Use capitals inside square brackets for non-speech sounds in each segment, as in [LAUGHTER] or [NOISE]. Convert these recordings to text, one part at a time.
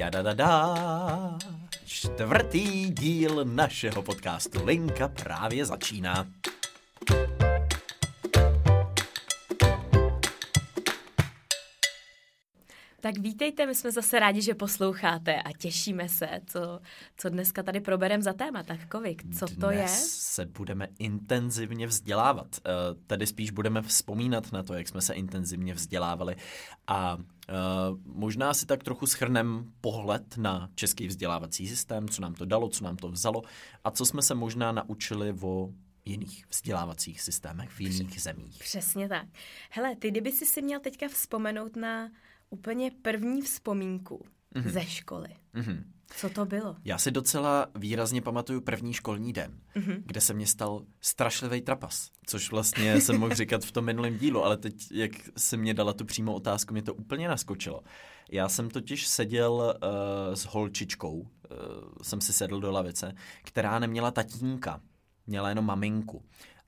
Jadadada. Čtvrtý díl našeho podcastu Linka právě začíná. Tak vítejte, my jsme zase rádi, že posloucháte a těšíme se, co, co dneska tady proberem za téma. Tak Kovik, co Dnes to je? se budeme intenzivně vzdělávat. Eh, Tedy spíš budeme vzpomínat na to, jak jsme se intenzivně vzdělávali a eh, možná si tak trochu schrnem pohled na český vzdělávací systém, co nám to dalo, co nám to vzalo a co jsme se možná naučili o jiných vzdělávacích systémech v jiných zemích. Přesně tak. Hele, ty kdyby si si měl teďka vzpomenout na úplně první vzpomínku Mhm. ze školy. Mhm. Co to bylo? Já si docela výrazně pamatuju první školní den, Mhm. kde se mě stal strašlivý trapas, což vlastně jsem mohl říkat v tom minulém dílu, ale teď, jak se mě dala tu přímou otázku, mě to úplně naskočilo. Já jsem totiž seděl uh, s holčičkou, uh, jsem si sedl do lavice, která neměla tatínka, měla jenom maminku.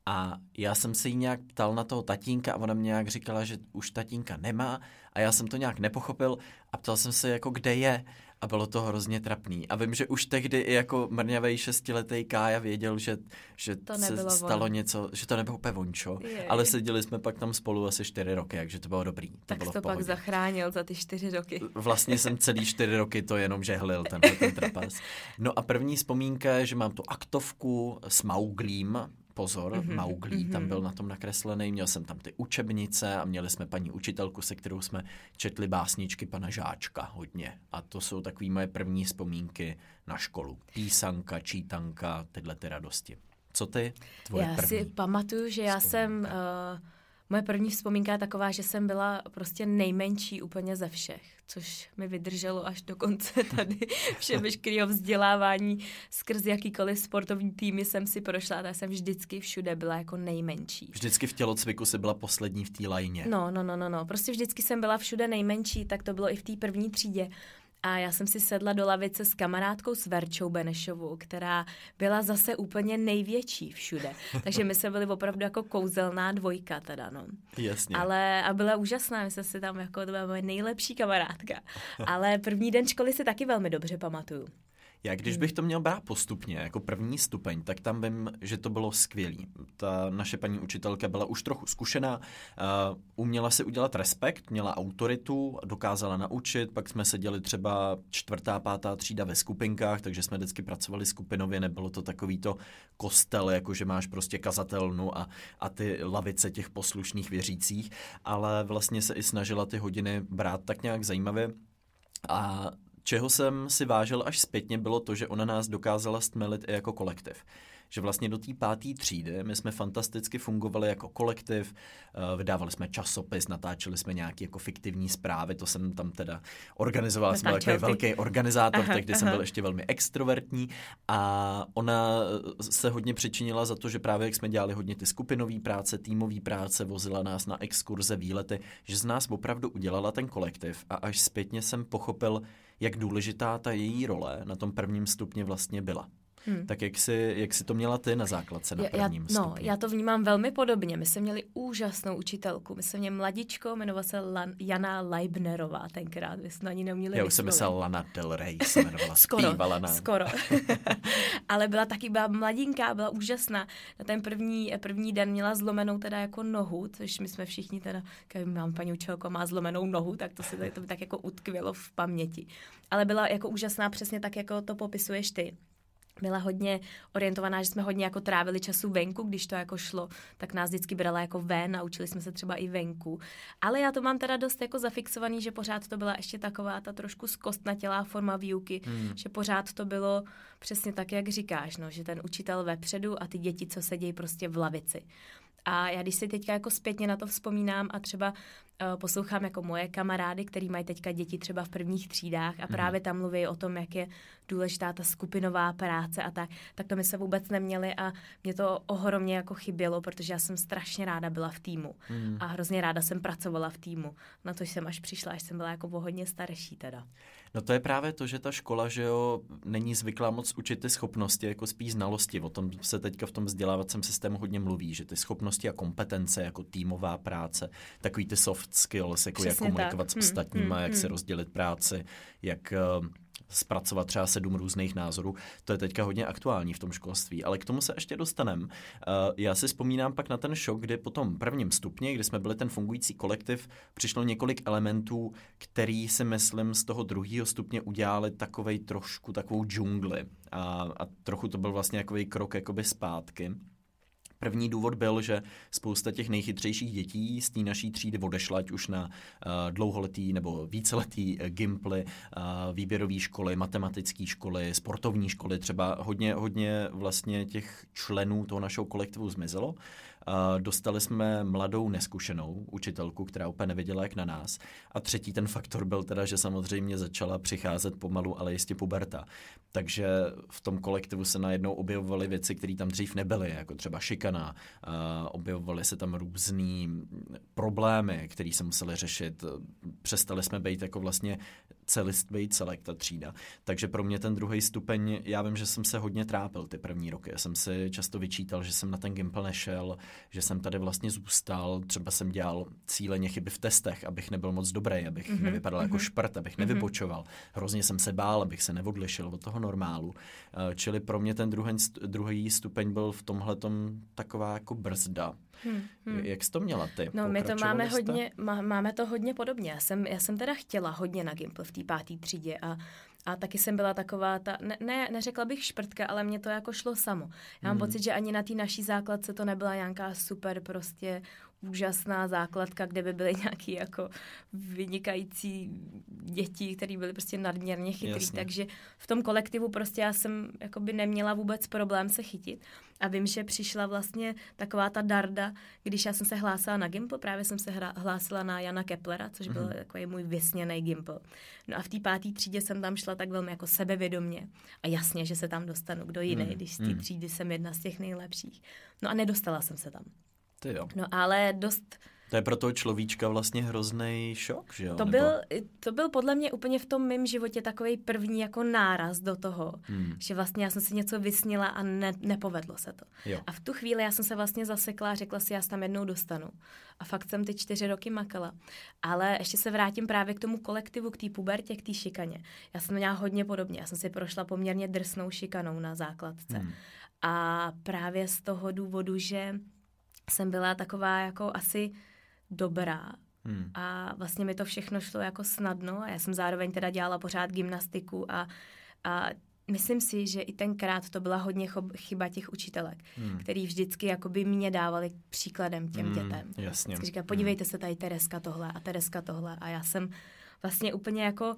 A já jsem se jí nějak ptal na toho tatínka a ona mě nějak říkala, že už tatínka nemá a já jsem to nějak nepochopil a ptal jsem se jako, kde je a bylo to hrozně trapný. A vím, že už tehdy i jako mrňavej šestiletý Kája věděl, že, že To se stalo ono. něco, že to nebylo úplně vončo, Jej. ale seděli jsme pak tam spolu asi čtyři roky, takže to bylo dobrý. To Tak bylo to pak zachránil za ty čtyři roky. Vlastně jsem celý čtyři roky to jenom žehlil, tenhle ten trapas. No a první vzpomínka je, že mám tu aktovku s Mauglím, pozor, Mhm, mm-hmm, Mauglí tam mhm. byl na tom nakreslený, měl jsem tam ty učebnice a měli jsme paní učitelku, se kterou jsme četli básničky pana Žáčka hodně. A to jsou takové moje první vzpomínky na školu. Písanka, čítanka, tyhle ty radosti. Co ty? Tvoje já první? si pamatuju, že já jsem, uh, vzpomínka. Moje první vzpomínka je taková, že jsem byla prostě nejmenší úplně ze všech, což mi vydrželo až do konce tady [LAUGHS] vše veškerého vzdělávání skrz jakýkoliv sportovní týmy jsem si prošla a já jsem vždycky všude byla jako nejmenší. Vždycky v tělocviku si byla poslední v té lajně. No, no, no, no, no. Prostě vždycky jsem byla všude nejmenší, tak to bylo i v té první třídě. A já jsem si sedla do lavice s kamarádkou s Verčou Benešovou, která byla zase úplně největší všude. Takže my jsme byli opravdu jako kouzelná dvojka teda, no. Jasně. Ale a byla úžasná, my jsme si tam jako, to byla moje nejlepší kamarádka. Ale první den školy si taky velmi dobře pamatuju. Já když bych to měl brát postupně, jako první stupeň, tak tam vím, že to bylo skvělý. Ta naše paní učitelka byla už trochu zkušená, uh, uměla si udělat respekt, měla autoritu, dokázala naučit, pak jsme seděli třeba čtvrtá, pátá třída ve skupinkách, takže jsme vždycky pracovali skupinově, nebylo to takový to kostel, jako že máš prostě kazatelnu a, a ty lavice těch poslušných věřících, ale vlastně se i snažila ty hodiny brát tak nějak zajímavě a čeho jsem si vážil až zpětně, bylo to, že ona nás dokázala stmelit i jako kolektiv. Že vlastně do té páté třídy my jsme fantasticky fungovali jako kolektiv, eh, vydávali jsme časopis, natáčeli jsme nějaké jako fiktivní zprávy, to jsem tam teda organizoval, jsem byl takový velký organizátor, Aha, tehdy jsem aha. byl ještě velmi extrovertní a ona se hodně přičinila za to, že právě jak jsme dělali hodně ty skupinové práce, týmové práce, vozila nás na exkurze, výlety, že z nás opravdu udělala ten kolektiv a až zpětně jsem pochopil, jak důležitá ta její role na tom prvním stupni vlastně byla. Hmm. Tak jak si, jak si to měla ty na základce na Já- prvním já, no, stupni? já to vnímám velmi podobně. My jsme měli úžasnou učitelku. My jsme měli mladičko, jmenovala se Lan, Jana Leibnerová tenkrát. Vy jsme na ní neuměli Já už jsem vyslovit. myslel Lana Del Rey, se jmenovala, [LAUGHS] Skoro, zpívala nám. skoro. [LAUGHS] Ale byla taky byla mladinká, byla úžasná. Na ten první, první den měla zlomenou teda jako nohu, což my jsme všichni teda, když mám paní učitelku a má zlomenou nohu, tak to se to by tak jako utkvělo v paměti. Ale byla jako úžasná přesně tak, jako to popisuješ ty byla hodně orientovaná, že jsme hodně jako trávili času venku, když to jako šlo, tak nás vždycky brala jako ven a učili jsme se třeba i venku. Ale já to mám teda dost jako zafixovaný, že pořád to byla ještě taková ta trošku zkostnatělá forma výuky, Hmm. že pořád to bylo přesně tak, jak říkáš, no, že ten učitel vepředu a ty děti, co sedějí prostě v lavici. A já když si teďka jako zpětně na to vzpomínám a třeba uh, poslouchám jako moje kamarády, který mají teďka děti třeba v prvních třídách a právě tam mluví o tom, jak je důležitá ta skupinová práce a tak, tak to my se vůbec neměli a mě to ohromně jako chybělo, protože já jsem strašně ráda byla v týmu Hmm. a hrozně ráda jsem pracovala v týmu. Na to jsem až přišla, až jsem byla jako o hodně starší teda. No to je právě to, že ta škola, že jo, není zvyklá moc učit ty schopnosti, jako spíš znalosti. O tom se teďka v tom vzdělávacím systému hodně mluví, že ty schopnosti a kompetence, jako týmová práce, takový ty soft skills, jako jak Přesně komunikovat tak. s Hm, ostatníma, hm, jak hm. si rozdělit práci, jak eh, zpracovat třeba sedm různých názorů. To je teďka hodně aktuální v tom školství, ale k tomu se ještě dostanem. Uh, já si vzpomínám pak na ten šok, kdy po tom prvním stupni, kdy jsme byli ten fungující kolektiv, přišlo několik elementů, který si myslím z toho druhého stupně udělali takovej trošku takovou džungli a, a trochu to byl vlastně takový krok jakoby zpátky. První důvod byl, že spousta těch nejchytřejších dětí z té naší třídy odešla, ať už na uh, dlouholetý nebo víceletý uh, gimply, uh, výběrové školy, matematické školy, sportovní školy. Třeba hodně, hodně vlastně těch členů toho našeho kolektivu zmizelo. Dostali jsme mladou neskušenou učitelku, která úplně nevěděla, jak na nás. A třetí ten faktor byl teda, že samozřejmě začala přicházet pomalu, ale jistě puberta. Takže v tom kolektivu se najednou objevovaly věci, které tam dřív nebyly, jako třeba šikana. Objevovaly se tam různé problémy, které se musely řešit. Přestali jsme být jako vlastně celistvý celek, ta třída. Takže pro mě ten druhý stupeň, já vím, že jsem se hodně trápil ty první roky. Já jsem si často vyčítal, že jsem na ten Gimple nešel, že jsem tady vlastně zůstal, třeba jsem dělal cíleně chyby v testech, abych nebyl moc dobrý, abych mm-hmm. nevypadal mm-hmm. jako mhm. šprt, abych mm-hmm. nevybočoval. Hrozně jsem se bál, abych se neodlišil od toho normálu. Eh, čili pro mě ten druhý, druhý stupeň byl v tomhle taková jako brzda. Hmm, hmm. Jak jsi to měla ty? No my to máme jste? hodně, má, máme to hodně podobně. Já jsem, já jsem teda chtěla hodně na Gimple v té páté třídě a a taky jsem byla taková ta, ne, ne, neřekla bych šprtka, ale mě to jako šlo samo. Já mám hmm. pocit, že ani na té naší základce to nebyla nějaká super prostě úžasná základka, kde by byly [LAUGHS] nějaký jako vynikající děti, které byly prostě nadměrně chytrý. Jasně. Takže v tom kolektivu prostě já jsem jakoby neměla vůbec problém se chytit. A vím, že přišla vlastně taková ta darda, když já jsem se hlásila na Gimple, právě jsem se hra, hlásila na Jana Keplera, což byl mm-hmm. takový můj vysněný Gimple. No a v té páté třídě jsem tam šla tak velmi jako sebevědomně. A jasně, že se tam dostanu, kdo jiný, mm-hmm. když z té mhm. třídy jsem jedna z těch nejlepších. No a nedostala jsem se tam. Ty jo. No ale dost to je pro toho človíčka vlastně hrozný šok, že jo? To, Nebo... byl, to byl podle mě úplně v tom mém životě takový první jako náraz do toho, hmm. že vlastně já jsem si něco vysnila a ne, nepovedlo se to. Jo. A v tu chvíli já jsem se vlastně zasekla a řekla si, já se tam jednou dostanu. A fakt jsem ty čtyři roky makala. Ale ještě se vrátím právě k tomu kolektivu, k té pubertě, k té šikaně. Já jsem měla hodně podobně. Já jsem si prošla poměrně drsnou šikanou na základce. Hmm. A právě z toho důvodu, že jsem byla taková jako asi dobrá. Hmm. A vlastně mi to všechno šlo jako snadno a já jsem zároveň teda dělala pořád gymnastiku a, a myslím si, že i tenkrát to byla hodně chyba těch učitelek, hmm. který vždycky jakoby mě dávali příkladem těm hmm, dětem. Jasně. Vždycky říkali, podívejte hmm. se tady Tereska tohle a Tereska tohle a já jsem vlastně úplně jako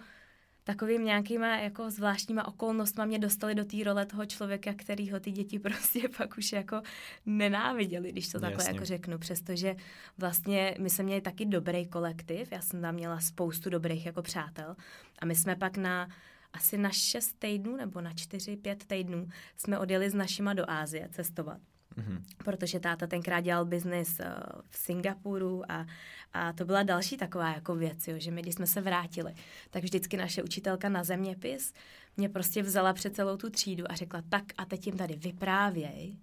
takovým nějakýma jako zvláštníma okolnostma mě dostali do té role toho člověka, kterýho ty děti [LAUGHS] prostě pak už jako nenáviděli, když to takhle Jasně. jako řeknu, přestože vlastně my jsme měli taky dobrý kolektiv, já jsem tam měla spoustu dobrých jako přátel a my jsme pak na asi na šest týdnů nebo na čtyři, pět týdnů jsme odjeli s našima do Ázie cestovat. Mm-hmm. Protože táta tenkrát dělal biznis uh, v Singapuru a, a to byla další taková jako věc, jo, že my, když jsme se vrátili, tak vždycky naše učitelka na zeměpis mě prostě vzala před celou tu třídu a řekla, tak a teď jim tady vyprávěj,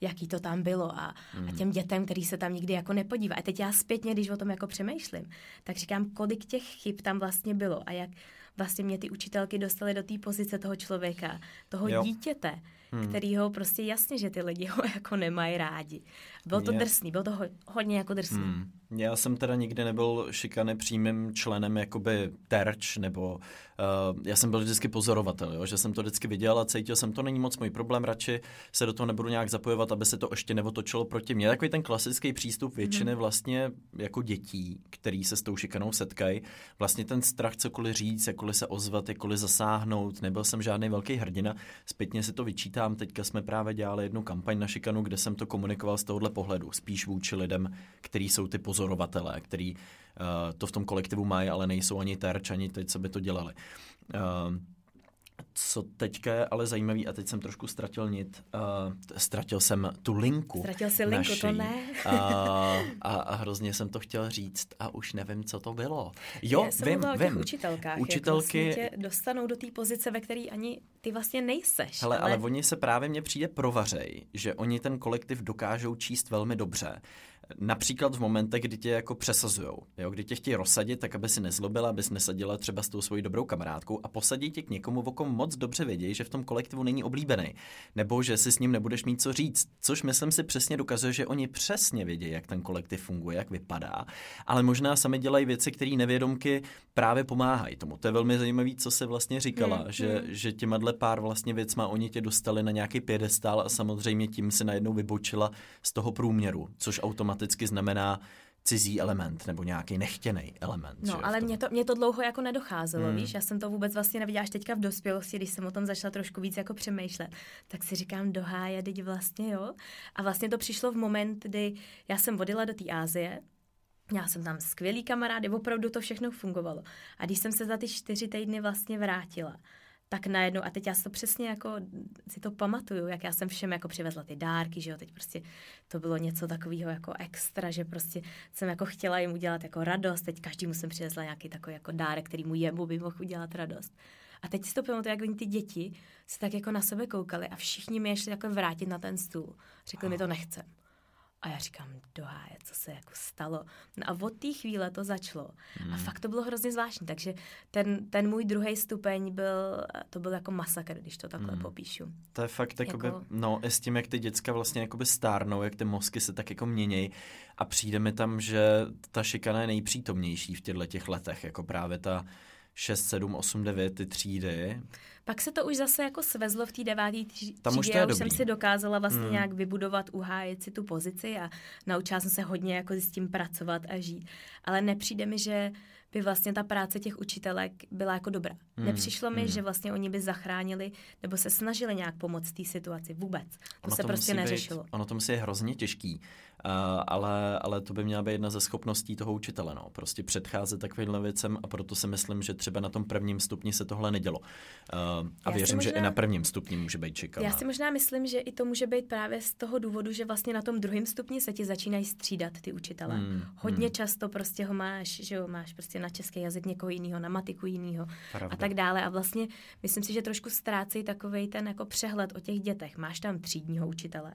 jaký to tam bylo a, mm. a těm dětem, který se tam nikdy jako nepodívá. A teď já zpětně, když o tom jako přemýšlím, tak říkám, kolik těch chyb tam vlastně bylo a jak vlastně mě ty učitelky dostaly do té pozice toho člověka, toho jo. dítěte, hmm. který ho prostě jasně, že ty lidi ho [LAUGHS] jako nemají rádi. Bylo to drsný, bylo to ho, hodně jako drsný. Hmm. Já jsem teda nikdy nebyl šikany přímým členem jakoby terč, nebo uh, já jsem byl vždycky pozorovatel, jo, že jsem to vždycky viděl a cítil jsem, to není moc můj problém, radši se do toho nebudu nějak zapojovat, aby se to ještě neotočilo proti mně. Takový ten klasický přístup většiny hmm. vlastně jako dětí, který se s tou šikanou setkají, vlastně ten strach cokoliv říct, jakkoliv se ozvat, jakkoliv zasáhnout, nebyl jsem žádný velký hrdina, zpětně si to vyčítám, teďka jsme právě dělali jednu kampaň na šikanu, kde jsem to komunikoval z tohohle pohledu, spíš vůči lidem, kteří jsou ty pozorovatelé, který uh, to v tom kolektivu mají, ale nejsou ani terč, ani teď, co by to dělali. Uh, co teďka je ale zajímavý, a teď jsem trošku ztratil nit, uh, ztratil jsem tu linku. Ztratil si linku, naší, to ne. uh, a, a hrozně jsem to chtěl říct a už nevím, co to bylo. Jo, Já vím, o vím. učitelkách, Učitelky... jak vlastně tě dostanou do té pozice, ve které ani ty vlastně nejseš. Hele, ale... ale oni se právě mně přijde provařej, že oni ten kolektiv dokážou číst velmi dobře Například v momentech, kdy tě jako přesazujou, jo, kdy tě chtějí rozsadit, tak aby si nezlobila, abys nesadila třeba s tou svojí dobrou kamarádkou a posadí tě k někomu, o kom moc dobře vědějí, že v tom kolektivu není oblíbený, nebo že si s ním nebudeš mít co říct, což myslím si přesně dokazuje, že oni přesně vědí, jak ten kolektiv funguje, jak vypadá, ale možná sami dělají věci, které nevědomky právě pomáhají tomu. To je velmi zajímavé, co se vlastně říkala, hmm, že, hmm. že těma dle pár vlastně věcma oni tě dostali na nějaký pědestál a samozřejmě tím si najednou vybočila z toho průměru, což automaticky znamená cizí element nebo nějaký nechtěný element. No, že, ale mě to, mě to dlouho jako nedocházelo, hmm. víš, já jsem to vůbec vlastně neviděla až teďka v dospělosti, když jsem o tom začala trošku víc jako přemýšlet, tak si říkám, doháje, teď vlastně jo. A vlastně to přišlo v moment, kdy já jsem vodila do té Ázie, Měla jsem tam skvělý kamarády, opravdu to všechno fungovalo. A když jsem se za ty čtyři týdny vlastně vrátila, tak najednou, a teď já si to přesně jako si to pamatuju, jak já jsem všem jako přivezla ty dárky, že jo, teď prostě to bylo něco takového jako extra, že prostě jsem jako chtěla jim udělat jako radost, teď každý musím přivezla nějaký takový jako dárek, který mu jemu by mohl udělat radost. A teď si to pamatuju, jak oni ty děti se tak jako na sebe koukali a všichni mi ještě jako vrátit na ten stůl. Řekli mi to nechcem. A já říkám, doháje, co se jako stalo. No a od té chvíle to začalo. Hmm. A fakt to bylo hrozně zvláštní. Takže ten, ten můj druhý stupeň byl, to byl jako masakr, když to takhle hmm. popíšu. To je fakt jakoby, jako... no s tím, jak ty děcka vlastně jakoby stárnou, jak ty mozky se tak jako měnějí a přijde mi tam, že ta šikana je nejpřítomnější v těchto těch letech, jako právě ta 6, 7, 8, 9, ty třídy. Pak se to už zase jako svezlo v té deváté třídě. Tam už, já už jsem si dokázala vlastně hmm. nějak vybudovat, uhájit si tu pozici a naučila jsem se hodně jako s tím pracovat a žít. Ale nepřijde mi, že by vlastně ta práce těch učitelek byla jako dobrá. Hmm. Nepřišlo mi, hmm. že vlastně oni by zachránili nebo se snažili nějak pomoct té situaci. Vůbec. To ono se to prostě neřešilo. Být, ono to musí je hrozně těžký. Uh, ale, ale to by měla být jedna ze schopností toho učitele. No. Prostě předcházet takovým věcem a proto si myslím, že třeba na tom prvním stupni se tohle nedělo. Uh, a já věřím, možná, že i na prvním stupni může být čekaná. Já si možná myslím, že i to může být právě z toho důvodu, že vlastně na tom druhém stupni se ti začínají střídat ty učitele. Hmm, Hodně hmm. často prostě ho máš, že jo, máš prostě na český jazyk někoho jiného, na matiku jiného a tak dále. A vlastně myslím si, že trošku ztrácejí takový ten jako přehled o těch dětech. Máš tam třídního učitele,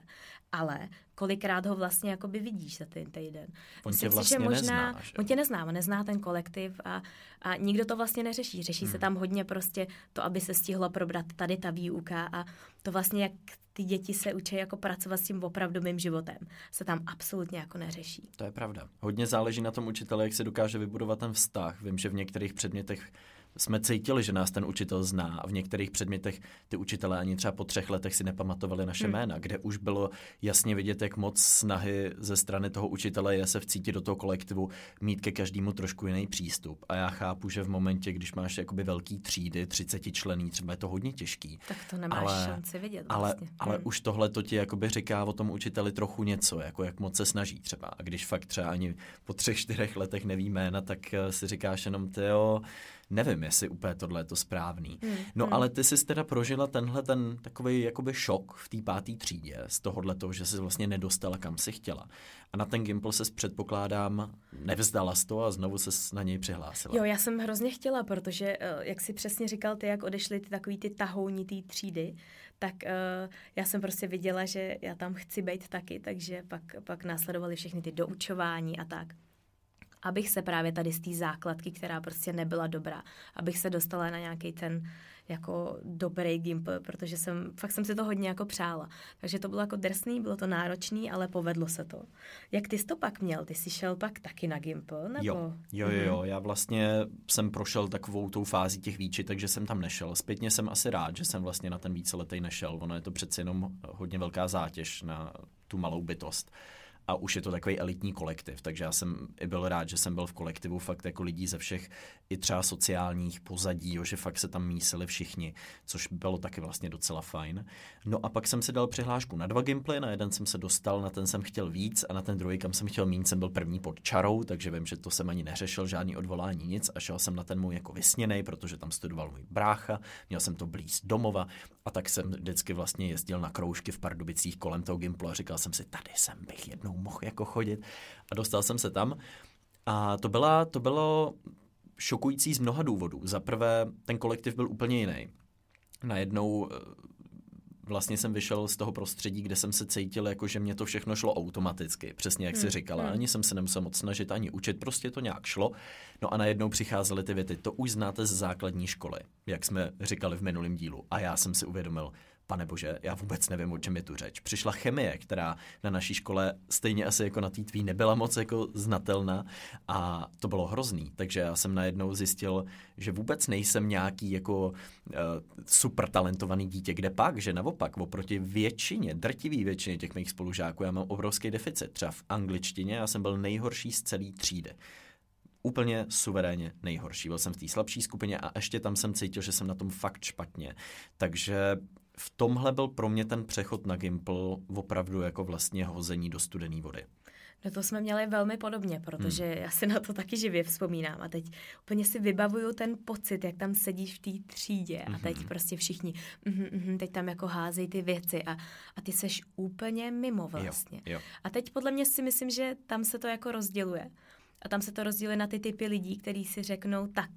ale kolikrát ho vlastně jakoby vidíš za ten týden. On Myslím tě vlastně si, že možná, nezná, že? On tě nezná, on nezná ten kolektiv a, a nikdo to vlastně neřeší. Řeší hmm. se tam hodně prostě to, aby se stihlo probrat tady ta výuka a to vlastně, jak ty děti se učí jako pracovat s tím opravdovým životem, se tam absolutně jako neřeší. To je pravda. Hodně záleží na tom učiteli, jak se dokáže vybudovat ten vztah. Vím, že v některých předmětech jsme cítili, že nás ten učitel zná a v některých předmětech ty učitelé ani třeba po třech letech si nepamatovali naše hmm. jména, kde už bylo jasně vidět, jak moc snahy ze strany toho učitele je se vcítit do toho kolektivu, mít ke každému trošku jiný přístup. A já chápu, že v momentě, když máš jakoby velký třídy, 30 člený, třeba je to hodně těžký. Tak to nemáš ale, šanci vidět vlastně. Ale, ale hmm. už tohle to ti jakoby říká o tom učiteli trochu něco, jako jak moc se snaží třeba. A když fakt třeba ani po třech, čtyřech letech neví jména, tak eh, si říkáš jenom, jo, nevím, jestli úplně tohle je to správný. Hmm. No hmm. ale ty jsi teda prožila tenhle ten takový jakoby šok v té páté třídě z tohohle toho, že jsi vlastně nedostala kam si chtěla. A na ten Gimple se předpokládám, nevzdala z toho a znovu se na něj přihlásila. Jo, já jsem hrozně chtěla, protože, eh, jak si přesně říkal ty, jak odešly ty takový ty tahouni té třídy, tak uh, já jsem prostě viděla, že já tam chci být taky, takže pak, pak následovaly všechny ty doučování a tak abych se právě tady z té základky, která prostě nebyla dobrá, abych se dostala na nějaký ten jako dobrý gimpl, protože jsem, fakt jsem si to hodně jako přála. Takže to bylo jako drsný, bylo to náročný, ale povedlo se to. Jak ty jsi to pak měl? Ty jsi šel pak taky na gimpl? Nebo? Jo, jo, jo, jo, já vlastně jsem prošel takovou tou fází těch výčit, takže jsem tam nešel. Zpětně jsem asi rád, že jsem vlastně na ten víceletý nešel. Ono je to přeci jenom hodně velká zátěž na tu malou bytost a už je to takový elitní kolektiv, takže já jsem i byl rád, že jsem byl v kolektivu fakt jako lidí ze všech i třeba sociálních pozadí, jo, že fakt se tam mísili všichni, což bylo taky vlastně docela fajn. No a pak jsem si dal přihlášku na dva gimply, na jeden jsem se dostal, na ten jsem chtěl víc a na ten druhý, kam jsem chtěl mít, jsem byl první pod čarou, takže vím, že to jsem ani neřešil, žádný odvolání, nic a šel jsem na ten můj jako vysněný, protože tam studoval můj brácha, měl jsem to blíz domova a tak jsem vždycky vlastně jezdil na kroužky v Pardubicích kolem toho gimplu a říkal jsem si, tady jsem bych jednou mohl jako chodit a dostal jsem se tam. A to, byla, to bylo šokující z mnoha důvodů. Za prvé, ten kolektiv byl úplně jiný. Najednou eh, vlastně jsem vyšel z toho prostředí, kde jsem se cítil, jako že mě to všechno šlo automaticky, přesně jak hmm. si říkala. Hmm. Ani jsem se nemusel moc snažit, ani učit, prostě to nějak šlo. No a najednou přicházely ty věty, to už znáte z základní školy, jak jsme říkali v minulém dílu. A já jsem si uvědomil, pane bože, já vůbec nevím, o čem je tu řeč. Přišla chemie, která na naší škole stejně asi jako na té tvý nebyla moc jako znatelná a to bylo hrozný. Takže já jsem najednou zjistil, že vůbec nejsem nějaký jako uh, super talentovaný dítě, kde pak, že naopak oproti většině, drtivý většině těch mých spolužáků, já mám obrovský deficit. Třeba v angličtině já jsem byl nejhorší z celé třídy úplně suverénně nejhorší. Byl jsem v té slabší skupině a ještě tam jsem cítil, že jsem na tom fakt špatně. Takže v tomhle byl pro mě ten přechod na Gimple opravdu jako vlastně hození do studené vody. No to jsme měli velmi podobně, protože hmm. já si na to taky živě vzpomínám a teď úplně si vybavuju ten pocit, jak tam sedíš v té třídě a teď hmm. prostě všichni, mm, mm, teď tam jako házejí ty věci a, a ty seš úplně mimo vlastně. Jo, jo. A teď podle mě si myslím, že tam se to jako rozděluje. A tam se to rozděluje na ty typy lidí, kteří si řeknou tak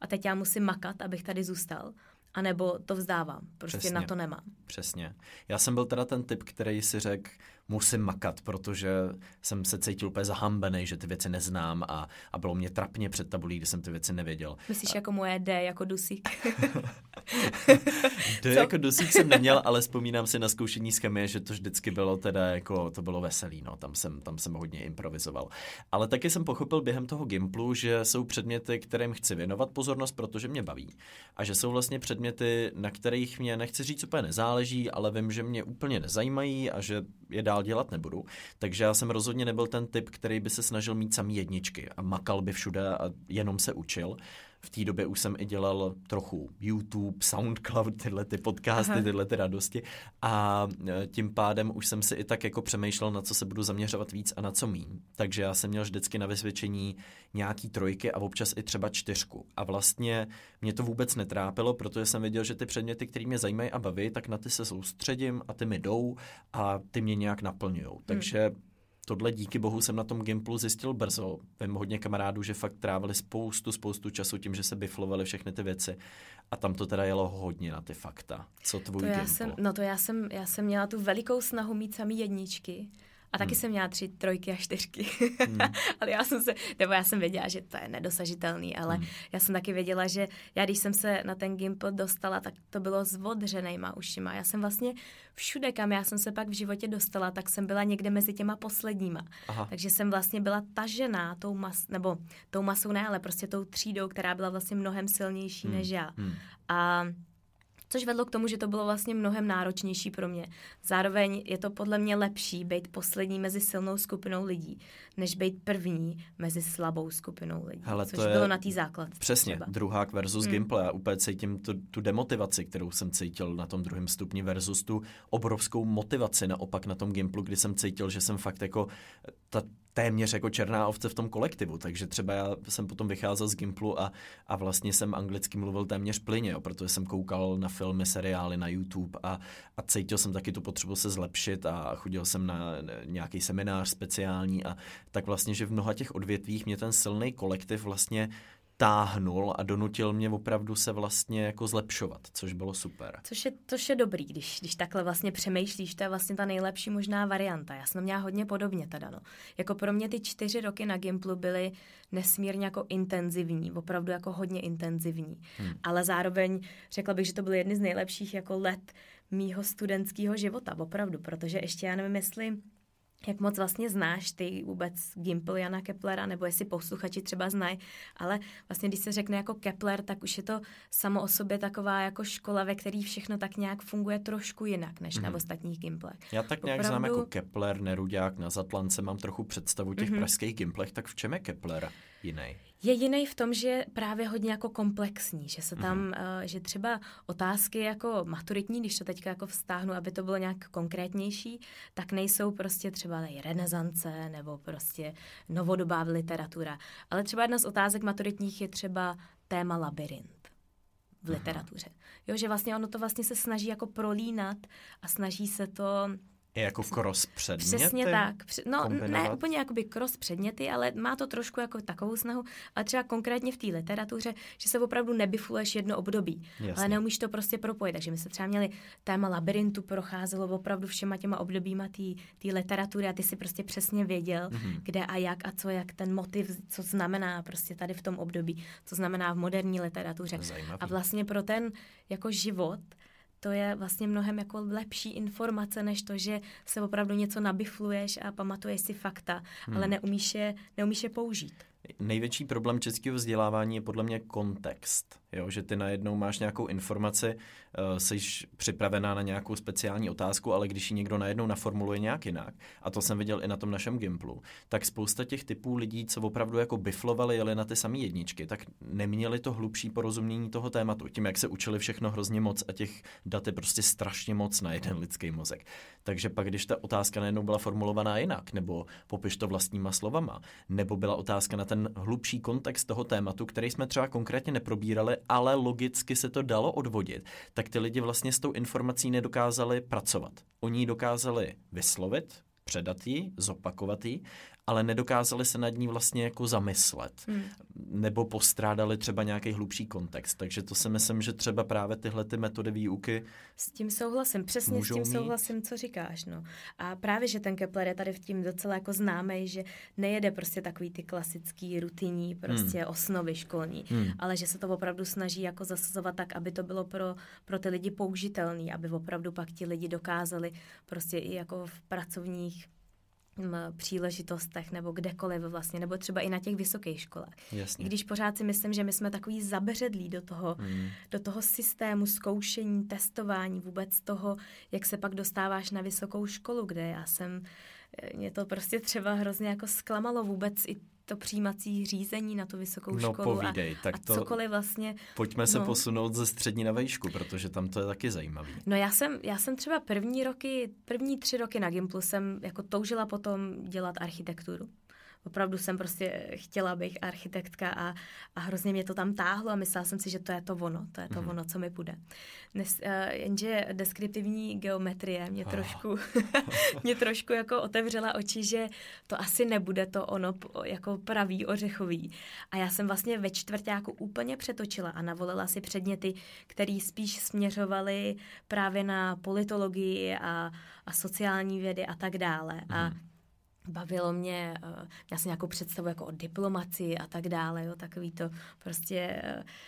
a teď já musím makat, abych tady zůstal anebo to vzdávám. Prostě Přesně. na to nemám. Přesně. Já jsem byl teda ten typ, který si řekl, musím makat, protože jsem se cítil úplně zahambený, že ty věci neznám a, a bylo mě trapně před tabulí, kdy jsem ty věci nevěděl. Myslíš a... jako moje D, jako dusík? [LAUGHS] D Co? jako dusík jsem neměl, ale vzpomínám si na zkoušení z chemie, že to vždycky bylo teda jako, to bylo veselý, no, tam jsem, tam jsem hodně improvizoval. Ale taky jsem pochopil během toho Gimplu, že jsou předměty, kterým chci věnovat pozornost, protože mě baví. A že jsou vlastně předměty, na kterých mě nechci říct úplně nezáleží, ale vím, že mě úplně nezajímají a že je dál dělat nebudu. Takže já jsem rozhodně nebyl ten typ, který by se snažil mít samý jedničky a makal by všude a jenom se učil. V té době už jsem i dělal trochu YouTube, SoundCloud, tyhle ty podcasty, Aha. tyhle ty radosti a e, tím pádem už jsem si i tak jako přemýšlel, na co se budu zaměřovat víc a na co míň. Takže já jsem měl vždycky na vysvědčení nějaký trojky a občas i třeba čtyřku. A vlastně mě to vůbec netrápilo, protože jsem věděl, že ty předměty, které mě zajímají a baví, tak na ty se soustředím a ty mi jdou a ty mě nějak naplňují. Hmm. Tohle díky bohu jsem na tom Gimplu zjistil brzo. Vím hodně kamarádů, že fakt trávili spoustu, spoustu času tím, že se biflovali všechny ty věci. A tam to teda jelo hodně na ty fakta. Co tvůj to já Gimpl? jsem, No to já jsem, já jsem měla tu velikou snahu mít samý jedničky. A taky hmm. jsem měla tři trojky a čtyřky. Hmm. [LAUGHS] ale já jsem se, nebo já jsem věděla, že to je nedosažitelný, ale hmm. já jsem taky věděla, že já když jsem se na ten Gimple dostala, tak to bylo s odřenejma ušima. Já jsem vlastně všude, kam já jsem se pak v životě dostala, tak jsem byla někde mezi těma posledníma. Aha. Takže jsem vlastně byla tažená tou mas, nebo tou masou ne, ale prostě tou třídou, která byla vlastně mnohem silnější hmm. než já. Hmm. A což vedlo k tomu, že to bylo vlastně mnohem náročnější pro mě. Zároveň je to podle mě lepší být poslední mezi silnou skupinou lidí, než být první mezi slabou skupinou lidí. Hele, což to bylo na té základce. Přesně, třeba. druhák versus mm. Gimple. Já úplně cítím tu, tu demotivaci, kterou jsem cítil na tom druhém stupni versus tu obrovskou motivaci naopak na tom Gimplu, kdy jsem cítil, že jsem fakt jako ta, téměř jako černá ovce v tom kolektivu, takže třeba já jsem potom vycházel z Gimplu a, a vlastně jsem anglicky mluvil téměř plyně, jo, protože jsem koukal na filmy, seriály na YouTube a, a cítil jsem taky tu potřebu se zlepšit a chodil jsem na nějaký seminář speciální a tak vlastně, že v mnoha těch odvětvích mě ten silný kolektiv vlastně táhnul a donutil mě opravdu se vlastně jako zlepšovat, což bylo super. Což je, což je dobrý, když, když takhle vlastně přemýšlíš, to je vlastně ta nejlepší možná varianta. Já jsem měla hodně podobně teda, no. Jako pro mě ty čtyři roky na Gimplu byly nesmírně jako intenzivní, opravdu jako hodně intenzivní. Hmm. Ale zároveň řekla bych, že to byly jedny z nejlepších jako let mýho studentského života, opravdu, protože ještě já nevím, jestli jak moc vlastně znáš ty vůbec Gimple Jana Keplera, nebo jestli posluchači třeba znají, ale vlastně když se řekne jako Kepler, tak už je to samo o sobě taková jako škola, ve které všechno tak nějak funguje trošku jinak, než mm-hmm. na mhm. ostatních Gimplech. Já tak nějak Opravdu... znám jako Kepler, Nerudák, na Zatlance, mám trochu představu těch mm-hmm. pražských Gimplech, tak v čem je Kepler jiný? Je jiný v tom, že je právě hodně jako komplexní, že se tam, mm-hmm. uh, že třeba otázky jako maturitní, když to teďka jako vztáhnu, aby to bylo nějak konkrétnější, tak nejsou prostě třeba renesance nebo prostě novodobá literatura. Ale třeba jedna z otázek maturitních je třeba téma labirint v mhm. literatuře. Jo, že vlastně ono to vlastně se snaží jako prolínat a snaží se to I jako cross předměty? Přesně tak. No, kombinovat? ne úplně jakoby cross předměty, ale má to trošku jako takovou snahu, ale třeba konkrétně v té literatuře, že se opravdu nebifuluješ jedno období, Jasně. ale neumíš to prostě propojit. Takže my jsme třeba měli téma labirintu, procházelo opravdu všema těma obdobíma té literatury a ty si prostě přesně věděl, mm-hmm. kde a jak a co, jak ten motiv, co znamená prostě tady v tom období, co znamená v moderní literatuře. Zajímavý. A vlastně pro ten jako život, to je vlastně mnohem jako lepší informace, než to, že se opravdu něco nabifluješ a pamatuješ si fakta, hmm. ale neumíš je, neumíš je použít. Největší problém českého vzdělávání je podle mě kontext. Jo? Že ty najednou máš nějakou informaci, uh, jsi připravená na nějakou speciální otázku, ale když ji někdo najednou naformuluje nějak jinak, a to jsem viděl i na tom našem Gimplu, tak spousta těch typů lidí, co opravdu jako biflovali, jeli na ty samé jedničky, tak neměli to hlubší porozumění toho tématu. Tím, jak se učili všechno hrozně moc a těch dat je prostě strašně moc na jeden lidský mozek. Takže pak, když ta otázka najednou byla formulovaná jinak, nebo popiš to vlastníma slovama, nebo byla otázka na ten hlubší kontext toho tématu, který jsme třeba konkrétně neprobírali, ale logicky se to dalo odvodit, tak ty lidi vlastně s tou informací nedokázali pracovat. Oni ji dokázali vyslovit, předat ji, zopakovat ji, ale nedokázali se nad ní vlastně jako zamyslet. Hmm. Nebo postrádali třeba nějaký hlubší kontext. Takže to si myslím, že třeba právě tyhle ty metody výuky S tím souhlasím, přesně s tím mít. souhlasím, co říkáš. No. A právě, že ten Kepler je tady v tím docela jako známý, že nejede prostě takový ty klasický rutinní prostě hmm. osnovy školní, hmm. ale že se to opravdu snaží jako zasazovat tak, aby to bylo pro, pro ty lidi použitelné, aby opravdu pak ti lidi dokázali prostě i jako v pracovních příležitostech nebo kdekoliv vlastně, nebo třeba i na těch vysokých školách. Jasně. I když pořád si myslím, že my jsme takový zabředlí do toho, mm. do toho systému zkoušení, testování, vůbec toho, jak se pak dostáváš na vysokou školu, kde já jsem, mě to prostě třeba hrozně jako zklamalo vůbec i to přijímací řízení na tu vysokou no, školu povídej, a, tak a to cokoliv vlastně. Pojďme no. se posunout ze střední na vejšku, protože tam to je taky zajímavý. No já jsem, já jsem třeba první roky, první tři roky na Gimplu jsem jako toužila potom dělat architekturu opravdu jsem prostě chtěla být architektka a, a hrozně mě to tam táhlo a myslela jsem si, že to je to ono, to je to mm. ono, co mi bude. Dnes, uh, jenže deskriptivní geometrie mě oh. trošku, [LAUGHS] mě trošku jako otevřela oči, že to asi nebude to ono jako pravý ořechový. A já jsem vlastně ve čtvrtáku úplně přetočila a navolila si předměty, které spíš směřovaly právě na politologii a, a sociální vědy a tak dále. Mm. A mhm bavilo mě, uh, měla jsem nějakou představu jako o diplomaci a tak dále, jo, takový to prostě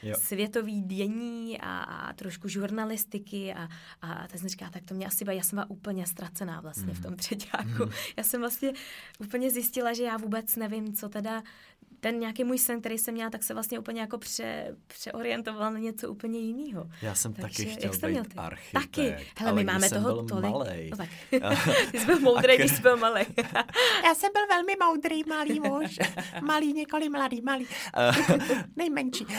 uh, světový dění a, a trošku žurnalistiky a, a, a tak jsem říkala, tak to mě asi já jsem byla úplně ztracená vlastně mm. v tom [LAUGHS] mhm. třetíku. Mm. Já jsem vlastně úplně zjistila, že já vůbec nevím, co teda ten nějaký můj sen, který jsem měla, tak se vlastně úplně jako pře, přeorientoval na něco úplně jiného. Já jsem Takže, taky chtěl jak být architekt. Taky. Hele, my máme toho tolik. Malej. No, tak. [LAUGHS] [LAUGHS] Ty jsi byl moudrý, když jsi byl malý. [LAUGHS] Já jsem byl velmi moudrý, malý muž. Malý, několik mladý, malý. Nejmenší. Uh,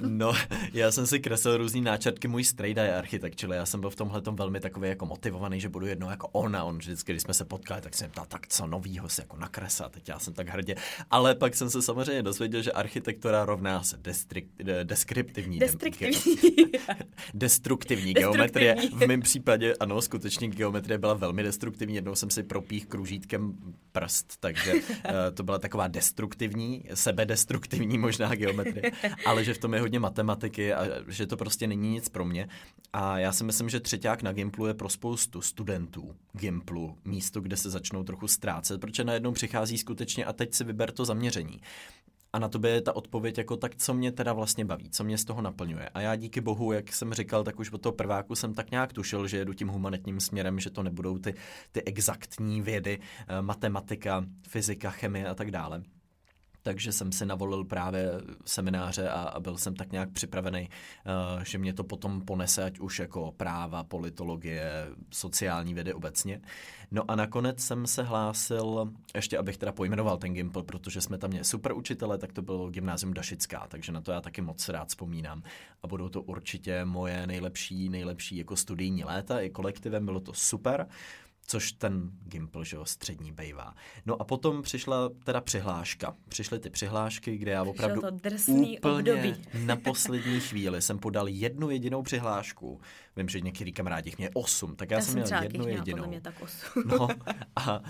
no, já jsem si kreslil různý náčrtky, můj strejda je architekt, čili já jsem byl v tomhle velmi takový jako motivovaný, že budu jednou jako ona. On vždycky, když jsme se potkali, tak jsem ptal, tak co novýho se jako nakresat. Teď já jsem tak hrdě. Ale pak jsem se samozřejmě dozvěděl, že architektura rovná se deskriptivní. [LAUGHS] Destruktivní. destruktivní geometrie. V mém případě, ano, skutečně geometrie byla velmi destruktivní. Jednou jsem si propích kružítkem prst, takže uh, to byla taková destruktivní, sebedestruktivní možná geometrie. Ale že v tom je hodně matematiky a že to prostě není nic pro mě. A já si myslím, že třeták na Gimplu je pro spoustu studentů Gimplu místo, kde se začnou trochu ztrácet, protože najednou přichází skutečně a teď si vyber to zaměření. A na tobě je ta odpověď jako tak, co mě teda vlastně baví, co mě z toho naplňuje. A já díky bohu, jak jsem říkal, tak už od toho prváku jsem tak nějak tušil, že jedu tím humanitním směrem, že to nebudou ty, ty exaktní vědy, eh, matematika, fyzika, chemie a tak dále takže jsem si navolil právě semináře a, a byl jsem tak nějak připravený, uh, že mě to potom ponese, ať už jako práva, politologie, sociální vědy obecně. No a nakonec jsem se hlásil, ještě abych teda pojmenoval ten Gimpl, protože jsme tam měli super učitele, tak to bylo gymnázium Dašická, takže na to já taky moc rád vzpomínám. A budou to určitě moje nejlepší, nejlepší jako studijní léta i kolektivem, bylo to super. Což ten Gimple, že jo, střední bejvá. No a potom přišla teda přihláška. Přišly ty přihlášky, kde já opravdu to drsný úplně období. na poslední chvíli jsem podal jednu jedinou přihlášku. Vím, že některý kamarádi jich měli osm, tak já, jsem měl jednu měla jedinou. mě tak osm. [LAUGHS] No [LAUGHS] a, a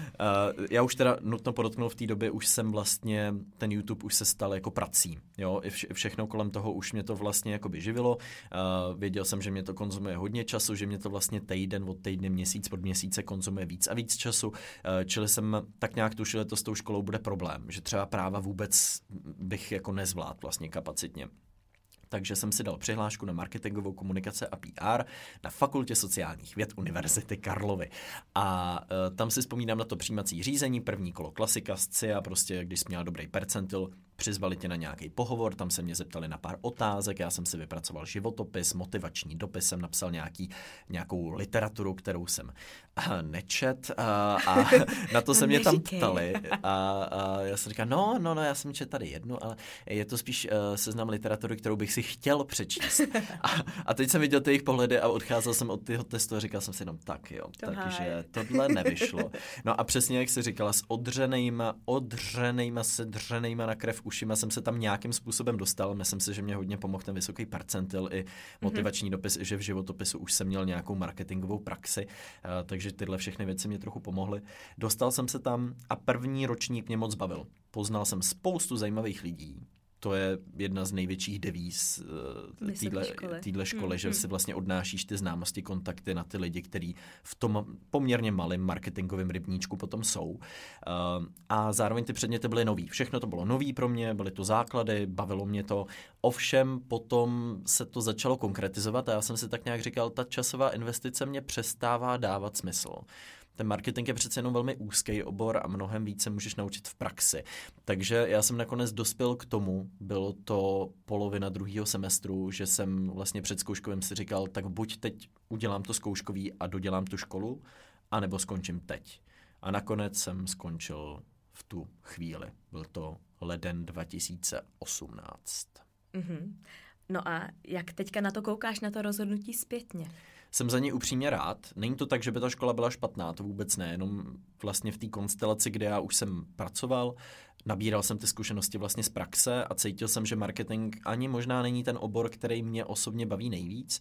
já už teda nutno podotknout v té době, už jsem vlastně, ten YouTube už se stal jako prací, jo, i vše, všechno kolem toho už mě to vlastně jakoby živilo, uh, věděl jsem, že mě to konzumuje hodně času, že mě to vlastně týden od týdne, měsíc od měsíce konzumuje víc a víc času, uh, čili jsem tak nějak tušil, že to s tou školou bude problém, že třeba práva vůbec bych jako nezvlád vlastně kapacitně takže jsem si dal přihlášku na marketingovou komunikace a PR na Fakultě sociálních věd Univerzity Karlovy. A e, tam si vzpomínám na to přijímací řízení, první kolo klasika z CIA, prostě když jsi měl dobrý percentil, přizvali tě na nějaký pohovor, tam se mě zeptali na pár otázek, já jsem si vypracoval životopis, motivační dopis, jsem napsal nějaký, nějakou literaturu, kterou jsem a, nečet a, a na to se mě tam ptali a, a já jsem říkal, no, no, no, já jsem četl tady jednu, ale je to spíš uh, seznam literatury, kterou bych si chtěl přečíst. A, a teď jsem viděl ty jejich pohledy a odcházel jsem od toho testu a říkal jsem si jenom, tak jo, To takže tohle [LAUGHS] nevyšlo. No a přesně jak jsi říkala, s odřenejma, odřenejma, sedřenejma na krev ušima jsem se tam nějakým způsobem dostal. Myslím si, že mě hodně pomohl ten vysoký percentil i motivační dopis, že v životopisu už jsem měl nějakou marketingovou praxi, eh, takže tyhle všechny věci mě trochu pomohly. Dostal jsem se tam a první ročník mě moc bavil. Poznal jsem spoustu zajímavých lidí, to je jedna z největších devíz téhle školy. téhle školy, Hmm, že hmm. si vlastně odnášíš ty známosti, kontakty na ty lidi, kteří v tom poměrně malém marketingovém rybníčku potom jsou. Uh, a zároveň ty předměty byly nový. Všechno to bylo nový pro mě, byly to základy, bavilo mě to. Ovšem potom se to začalo konkretizovat a já jsem si tak nějak říkal, ta časová investice mě přestává dávat smysl. Ten marketing je přece jenom velmi úzký obor a mnohem více můžeš naučit v praxi. Takže já jsem nakonec dospěl k tomu, bylo to polovina druhého semestru, že jsem vlastně před zkouškovým si říkal, tak buď teď udělám to zkouškový a dodělám tu školu, anebo skončím teď. A nakonec jsem skončil v tu chvíli. Byl to leden 2018. Mhm. No a jak teďka na to koukáš, na to rozhodnutí zpětně? Jsem za ní upřímně rád. Není to tak, že by ta škola byla špatná, to vůbec ne, jenom vlastně v té konstelaci, kde já už jsem pracoval, nabíral jsem ty zkušenosti vlastně z praxe a cítil jsem, že marketing ani možná není ten obor, který mě osobně baví nejvíc,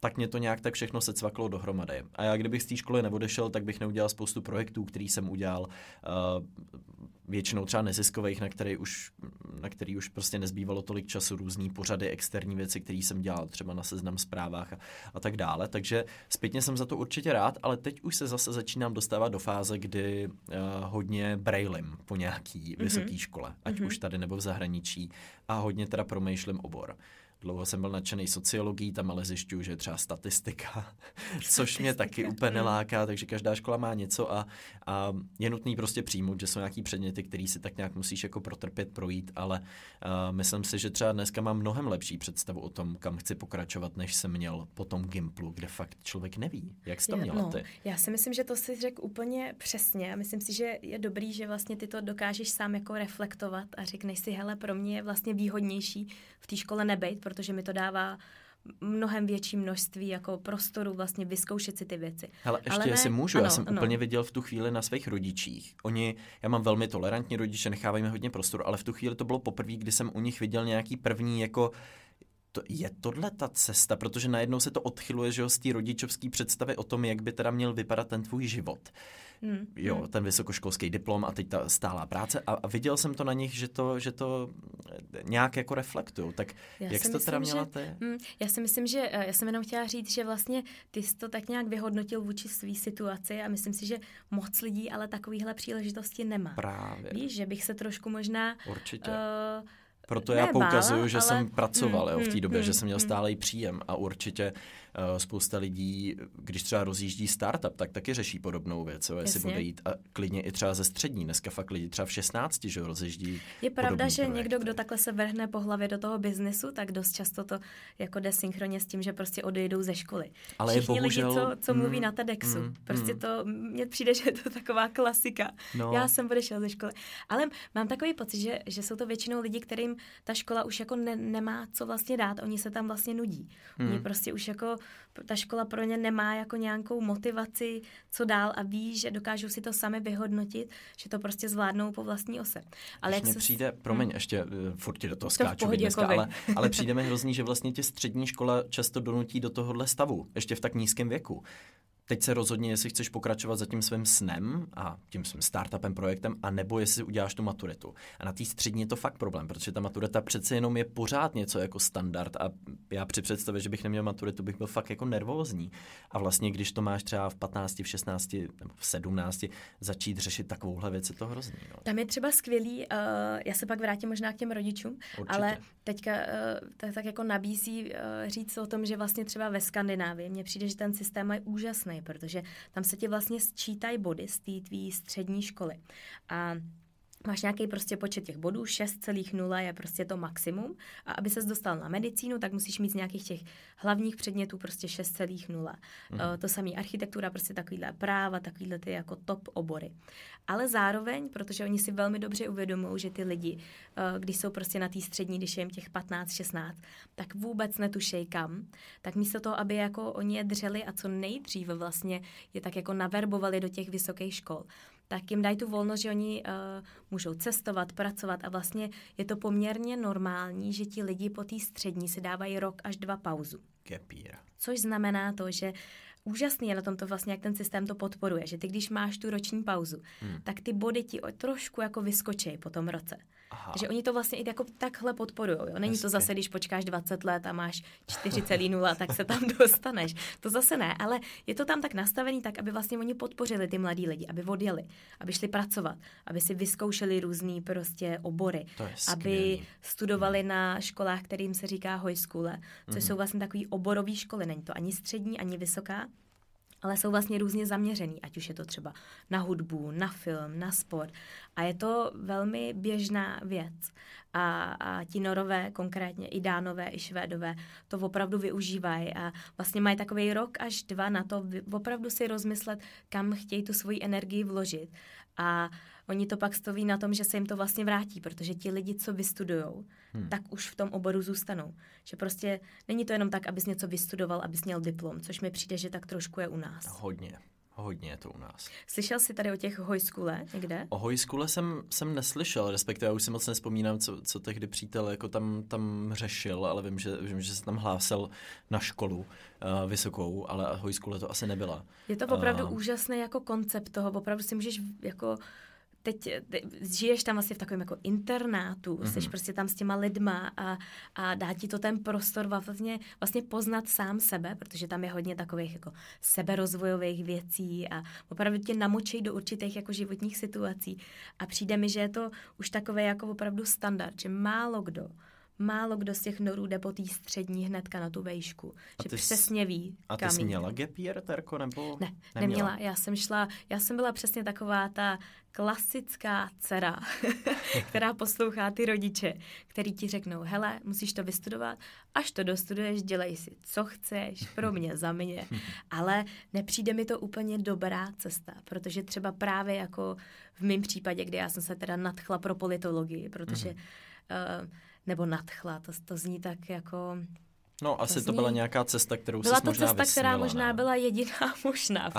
tak mě to nějak tak všechno se cvaklo dohromady. A já kdybych z té školy neodešel, tak bych neudělal spoustu projektů, který jsem udělal, uh, většinou třeba neziskových, na který už, na který už prostě nezbývalo tolik času, různý pořady, externí věci, které jsem dělal třeba na seznam zprávách a, a tak dále. Takže zpětně jsem za to určitě rád, ale teď už se zase začínám dostávat do fáze, kdy uh, hodně brailim po nějaký mm-hmm. vysoké škole, ať mm-hmm. už tady nebo v zahraničí a hodně teda promýšlím obor. Dlouho jsem byl nadšený sociologií, tam ale zjišťuju, že je třeba statistika, [LAUGHS] což mě taky úplně neláká, takže každá škola má něco a, a je nutný prostě přijmout, že jsou nějaký předměty, který si tak nějak musíš jako protrpět, projít, ale uh, myslím si, že třeba dneska mám mnohem lepší představu o tom, kam chci pokračovat, než jsem měl po tom Gimplu, kde fakt člověk neví, jak jsi to měla no, ty. Já si myslím, že to si řekl úplně přesně. Myslím si, že je dobrý, že vlastně ty to dokážeš sám jako reflektovat a řekneš si, hele, pro mě je vlastně výhodnější v té škole nebejt, protože mi to dává mnohem větší množství jako prostoru vlastně vyzkoušet si ty věci. Hele, ještě Ale ne- jestli můžu, ano, já jsem ano. úplně viděl v tu chvíli na svých rodičích. Oni, já mám velmi tolerantní rodiče, nechávají mi hodně prostoru, ale v tu chvíli to bylo poprvé, kdy jsem u nich viděl nějaký první jako to, je tohle ta cesta, protože najednou se to odchyluje, že jo, z té rodičovské představy o tom, jak by teda měl vypadat ten tvůj život. Hmm. Jo, ten vysokoškolský diplom a teď ta stálá práce a, a viděl jsem to na nich, že to, že to nějak jako reflektují. Tak Já jak si jsi to teda měla že- ty? Hmm, já si myslím, že eh, já jsem jenom chtěla říct, že vlastně ty jsi to tak nějak vyhodnotil vůči své situaci a myslím si, že moc lidí ale takovýhle příležitosti nemá. Právě, Víš, že bych se trošku možná určitě. uh, Proto Ne, já poukazuju, bála, že ale- jsem pracoval Hmm, jo, v té hmm, době, hmm, že jsem měl hmm. stálý příjem a určitě spousta lidí, když třeba rozjíždí startup, tak taky řeší podobnou věc, jo, jestli Jasně. bude jít a klidně i třeba ze střední. Dneska fakt lidi třeba v 16, že rozjíždí Je pravda, že projekty. někdo, kdo takhle se vrhne po hlavě do toho biznesu, tak dost často to jako jde synchronně s tím, že prostě odejdou ze školy. Ale je Všichni bohužel- lidi, co, co mluví mm, na TEDxu, mm, prostě mm. to, mně přijde, že je to taková klasika. No. Já jsem odešel ze školy. Ale mám takový pocit, že, že jsou to většinou lidi, kterým ta škola už jako ne, nemá co vlastně dát, oni se tam vlastně nudí. Hmm. Oni prostě už jako, ta škola pro ně nemá jako nějakou motivaci, co dál a ví, že dokážou si to sami vyhodnotit, že to prostě zvládnou po vlastní ose. Ale jak se... přijde, promiň, hmm. ještě uh, furt do toho skáču, to dneska, ale, ale přijde mi hrozný, že vlastně tě střední škola často donutí do tohohle stavu, ještě v tak nízkém věku. Teď se rozhodně, jestli chceš pokračovat za tím svým snem a tím svým startupem, projektem, a nebo jestli uděláš tu maturitu. A na té střední je to fakt problém, protože ta maturita přece jenom je pořád něco jako standard a já při představě, že bych neměl maturitu, bych byl fakt jako nervózní. A vlastně, když to máš třeba v 15, v 16 nebo v 17, začít řešit takovouhle věc, je to hrozný. No. Tam je třeba skvělý, uh, já se pak vrátím možná k těm rodičům, Určitě. ale teďka uh, tak, tak jako nabízí uh, říct o tom, že vlastně třeba ve Skandinávii mně přijde, že ten systém je úžasný protože tam se ti vlastně sčítají body z té tvý střední školy. A máš nějaký prostě počet těch bodů, 6,0 je prostě to maximum a aby ses dostal na medicínu, tak musíš mít z nějakých těch hlavních předmětů prostě 6,0. Mm. Uh, to samý architektura, prostě takovýhle práva, takovýhle ty jako top obory. Ale zároveň, protože oni si velmi dobře uvědomují, že ty lidi, uh, když jsou prostě na té střední, když je jim těch 15, 16, tak vůbec netušej kam, tak místo toho, aby jako oni je dřeli a co nejdříve vlastně je tak jako naverbovali do těch vysokých škol, tak jim dají tu volnost, že oni uh, můžou cestovat, pracovat a vlastně je to poměrně normální, že ti lidi po té střední si dávají rok až dva pauzu. Gapír. Což znamená to, že úžasný je na tom to vlastně, jak ten systém to podporuje, že ty když máš tu roční pauzu, hmm. tak ty body ti trošku jako vyskočí po tom roce. Aha. Takže oni to vlastně i jako takhle podporují. Není Hezky. to zase, když počkáš 20 let a máš [LAUGHS] 4,0, tak se tam [LAUGHS] dostaneš. To zase ne, ale je to tam tak nastavený tak, aby vlastně oni podpořili ty mladí lidi, aby odjeli, aby šli pracovat, aby si vyzkoušeli různé prostě obory, aby studovali hmm. na školách, kterým se říká hojskule, což hmm. jsou vlastně takové oborové školy. Není to ani střední, ani vysoká, ale jsou vlastně různě zaměřený, ať už je to třeba na hudbu, na film, na sport. A je to velmi běžná věc. A, a ti norové, konkrétně i dánové, i švédové, to opravdu využívají a vlastně mají takový rok až dva na to opravdu si rozmyslet, kam chtějí tu svoji energii vložit. A oni to pak stoví na tom, že se jim to vlastně vrátí, protože ti lidi, co vystudují, hmm. tak už v tom oboru zůstanou. Že prostě není to jenom tak, abys něco vystudoval, abys měl diplom, což mi přijde, že tak trošku je u nás. Hodně. Hodně je to u nás. Slyšel jsi tady o těch hojskule někde? O hojskule jsem, jsem neslyšel, respektive já už si moc nespomínám, co, co tehdy přítel jako tam, tam řešil, ale vím že, vím, že se tam hlásil na školu uh, vysokou, ale hojskule to asi nebyla. Je to opravdu uh, úžasný jako koncept toho, opravdu si můžeš jako teď, teď žiješ tam vlastně v takovém jako internátu, mm-hmm. jsi prostě tam s těma lidma a, a dá ti to ten prostor vlastně, vlastně poznat sám sebe, protože tam je hodně takových jako seberozvojových věcí a opravdu tě namočí do určitých jako životních situací a přijde mi, že je to už takové jako opravdu standard, že málo kdo málo kdo z těch norů jde po té střední hnedka na tu vejšku. A že přesně ví, A ty jsi měla gap year, Terko, nebo Ne, neměla. neměla. Já jsem šla, já jsem byla přesně taková ta klasická dcera, [LAUGHS] která poslouchá ty rodiče, který ti řeknou, hele, musíš to vystudovat, až to dostuduješ, dělej si, co chceš, pro [LAUGHS] mě, za mě. Ale nepřijde mi to úplně dobrá cesta, protože třeba právě jako v mém případě, kdy já jsem se teda nadchla pro politologii, protože mm-hmm. uh, nebo nadchla. To, to zní tak jako... No, asi to, zní... to byla nějaká cesta, kterou Byla to možná cesta, vysnila, která možná ne? byla jediná [LAUGHS] možná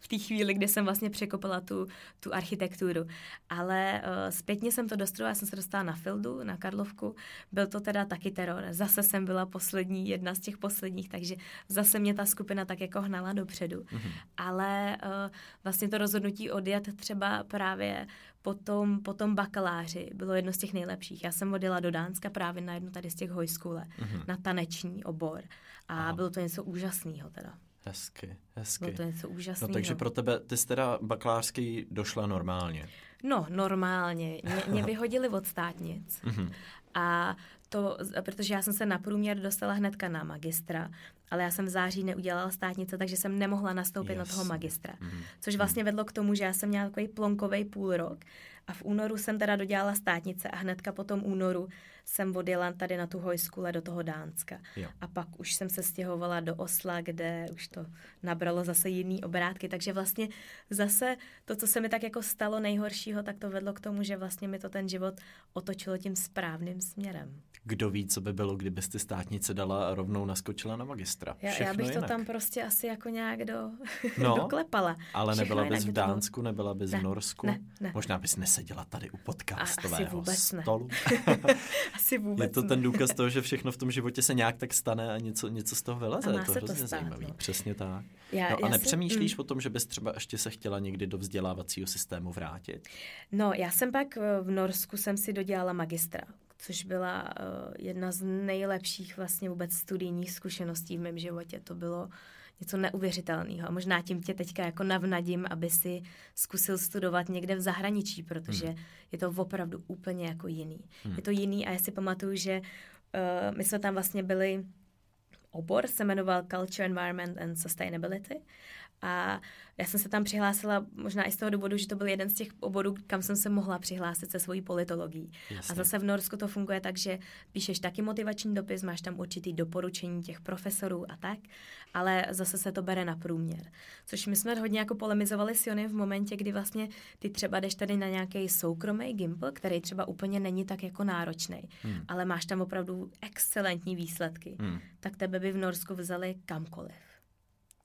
v té chvíli, kdy jsem vlastně překopala tu, tu architekturu. Ale uh, zpětně jsem to dostudovala, já jsem se dostala na Fildu, na Karlovku. Byl to teda taky teror. Zase jsem byla poslední, jedna z těch posledních, takže zase mě ta skupina tak jako hnala dopředu. Mm-hmm. Ale uh, vlastně to rozhodnutí odjet třeba právě potom, potom bakaláři bylo jedno z těch nejlepších. Já jsem odjela do Dánska právě na jednu tady z těch hojskule, mm-hmm. na taneční obor. A Aha. bylo to něco úžasného teda. Hezky, hezky. Bylo to něco úžasného. No takže pro tebe, ty jsi teda bakalářský došla normálně? No, normálně. Mě, mě [LAUGHS] vyhodili od státnic. Mm-hmm. A to, protože já jsem se na průměr dostala hnedka na magistra, ale já jsem v září neudělala státnice, takže jsem nemohla nastoupit Jasně. na toho magistra. Mm-hmm. Což vlastně vedlo k tomu, že já jsem měla takový plonkový půl rok a v únoru jsem teda dodělala státnice a hnedka po tom únoru jsem odjela tady na tu hojskule do toho Dánska. Jo. A pak už jsem se stěhovala do Osla, kde už to nabralo zase jiný obrátky, takže vlastně zase to, co se mi tak jako stalo nejhoršího, tak to vedlo k tomu, že vlastně mi to ten život otočilo tím správným směrem. Kdo ví, co by bylo, kdybyste státnice dala a rovnou naskočila na magistra. Já, Všechno já bych jinak. to tam prostě asi jako nějak do, [LAUGHS] No, doklepala. Ale Všechno nebyla bys v to Dánsku, nebyla bys Ne, v Norsku? ne, ne. Možná bys neseděla tady u podcastového vůbec ne. stolu. [LAUGHS] [LAUGHS] Asi vůbec Je to ne. ten důkaz toho, že všechno v tom životě se nějak tak stane a něco, něco z toho vyleze. A Je má to se to hrozně stát, zajímavý. no. Přesně tak. Já- no a nepřemýšlíš mm. o tom, že bys třeba ještě se chtěla někdy do vzdělávacího systému vrátit? No, já jsem pak v Norsku jsem si dodělala magistra, což byla uh, jedna z nejlepších vlastně vůbec studijních zkušeností v mém životě. To bylo něco neuvěřitelného. A možná tím tě teďka jako navnadím, aby si zkusil studovat někde v zahraničí, protože Hmm. je to opravdu úplně jako jiný. Je to jiný a já si pamatuju, že uh, my jsme tam vlastně byli obor se jmenoval Culture, Environment and Sustainability. A já jsem se tam přihlásila možná i z toho důvodu, že to byl jeden z těch oborů, kam jsem se mohla přihlásit se svojí politologií. Jasně. A zase v Norsku to funguje tak, že píšeš taky motivační dopis, máš tam určitý doporučení těch profesorů a tak, ale zase se to bere na průměr. Což my jsme hodně jako polemizovali s Jonem v momentě, kdy vlastně ty třeba jdeš tady na nějaký soukromý gimpl, který třeba úplně není tak jako náročný, hmm. ale máš tam opravdu excelentní výsledky, Hmm. tak tebe by v Norsku vzali kamkoliv.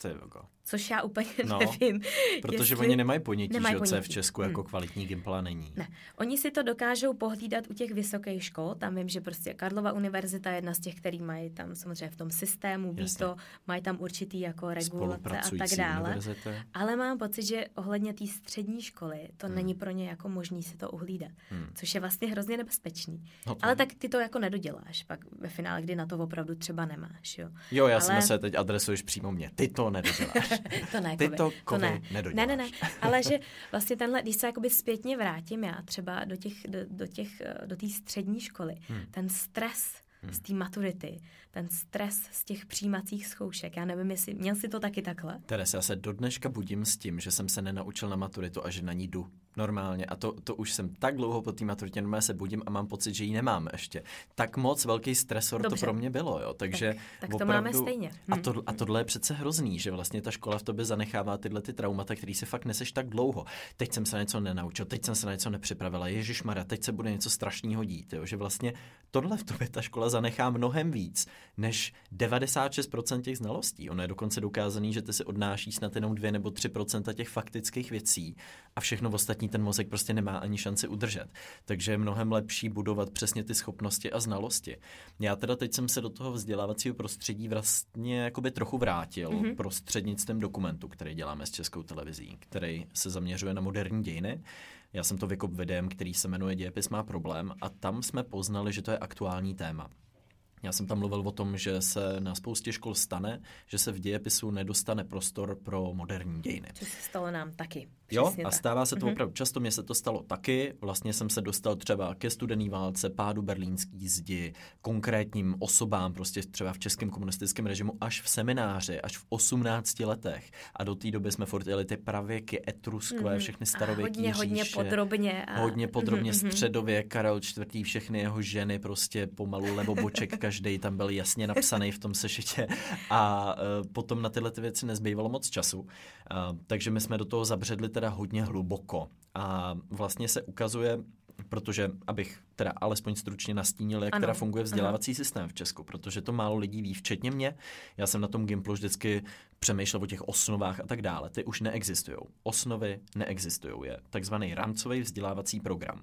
To je jako. Což já úplně No, nevím. Protože jestli- oni nemají ponětí, Nemají že je v ponětí. Česku Hmm. jako kvalitní gimpla není. Ne. Oni si to dokážou pohlídat u těch vysokých škol. Tam vím, že prostě Karlova univerzita je jedna z těch, který mají tam samozřejmě v tom systému, ví to, mají tam určitý jako regulace a tak dále. univerzity. Ale mám pocit, že ohledně té střední školy to hmm. není pro ně jako možný si to uhlídat, Hmm. což je vlastně hrozně nebezpečný. No to Ale tak ty to jako nedoděláš pak ve finále, kdy na to opravdu třeba nemáš. Jo, Jo, já Ale- si myslím, teď adresuješ přímo mě. Ty to nedoděláš. [LAUGHS] to ne, Ty to, to ne. nedoděláš. Ne, ne, ne, ale že [LAUGHS] vlastně tenhle, když se jakoby zpětně vrátím já třeba do těch, do, do těch, do té střední školy, hmm. ten stres z té maturity, ten stres z těch přijímacích zkoušek, já nevím, jestli, měl si to taky takhle? Teres, já se do dneška budím s tím, že jsem se nenaučil na maturitu a že na ní jdu normálně. A to, to už jsem tak dlouho po té maturitě, normálně se budím a mám pocit, že ji nemám ještě. Tak moc velký stresor Dobře. to pro mě bylo, jo. Takže Tak- tak to opravdu, máme stejně. A, Hm. to, a tohle je přece hrozný, že vlastně ta škola v tobě zanechává tyhle ty traumata, který si fakt neseš tak dlouho. Teď jsem se na něco nenaučil, teď jsem se na něco nepřipravila, Ježíš Mara, teď se bude něco strašného dít, jo. Že vlastně tohle v tobě ta škola zanechá mnohem víc, než 96% těch znalostí. Ono je dokonce dokázaný, že ty si odnášíš snad jenom 2 nebo 3% těch faktických věcí a všechno ostatní ten mozek prostě nemá ani šanci udržet. Takže je mnohem lepší budovat přesně ty schopnosti a znalosti. Já teda teď jsem se do toho vzdělávacího prostředí vlastně jakoby trochu vrátil mm-hmm. prostřednictvím dokumentu, který děláme s Českou televizí, který se zaměřuje na moderní dějiny. Já jsem to vykop videem, který se jmenuje Dějepis má problém a tam jsme poznali, že to je aktuální téma. Já jsem tam mluvil o tom, že se na spoustě škol stane, že se v dějepisu nedostane prostor pro moderní dějiny. Což se stalo nám taky. Jo, a stává se to Mhm. opravdu často, mně se to stalo taky. Vlastně jsem se dostal třeba ke studený válce, pádu berlínský zdi, konkrétním osobám, prostě třeba v českém komunistickém režimu, až v semináři, až v 18 letech. A do té doby jsme furt jeli ty pravěky, etruskové, Mhm. všechny starověké hodně, hodně říše. podrobně. A... Hodně podrobně Mhm, mhm. středověk, Karel IV. všechny jeho ženy, prostě pomalu leboboček každý tam byl jasně napsaný v tom sešitě a uh, potom na tyhle ty věci nezbývalo moc času. Uh, takže my jsme do toho zabředli teda hodně hluboko a vlastně se ukazuje, protože abych teda alespoň stručně nastínil, jak Ano, teda funguje ano. vzdělávací systém v Česku, protože to málo lidí ví, včetně mě. Já jsem na tom Gimplu vždycky přemýšlel o těch osnovách a tak dále. Ty už neexistují. Osnovy neexistují. Je takzvaný rámcový vzdělávací program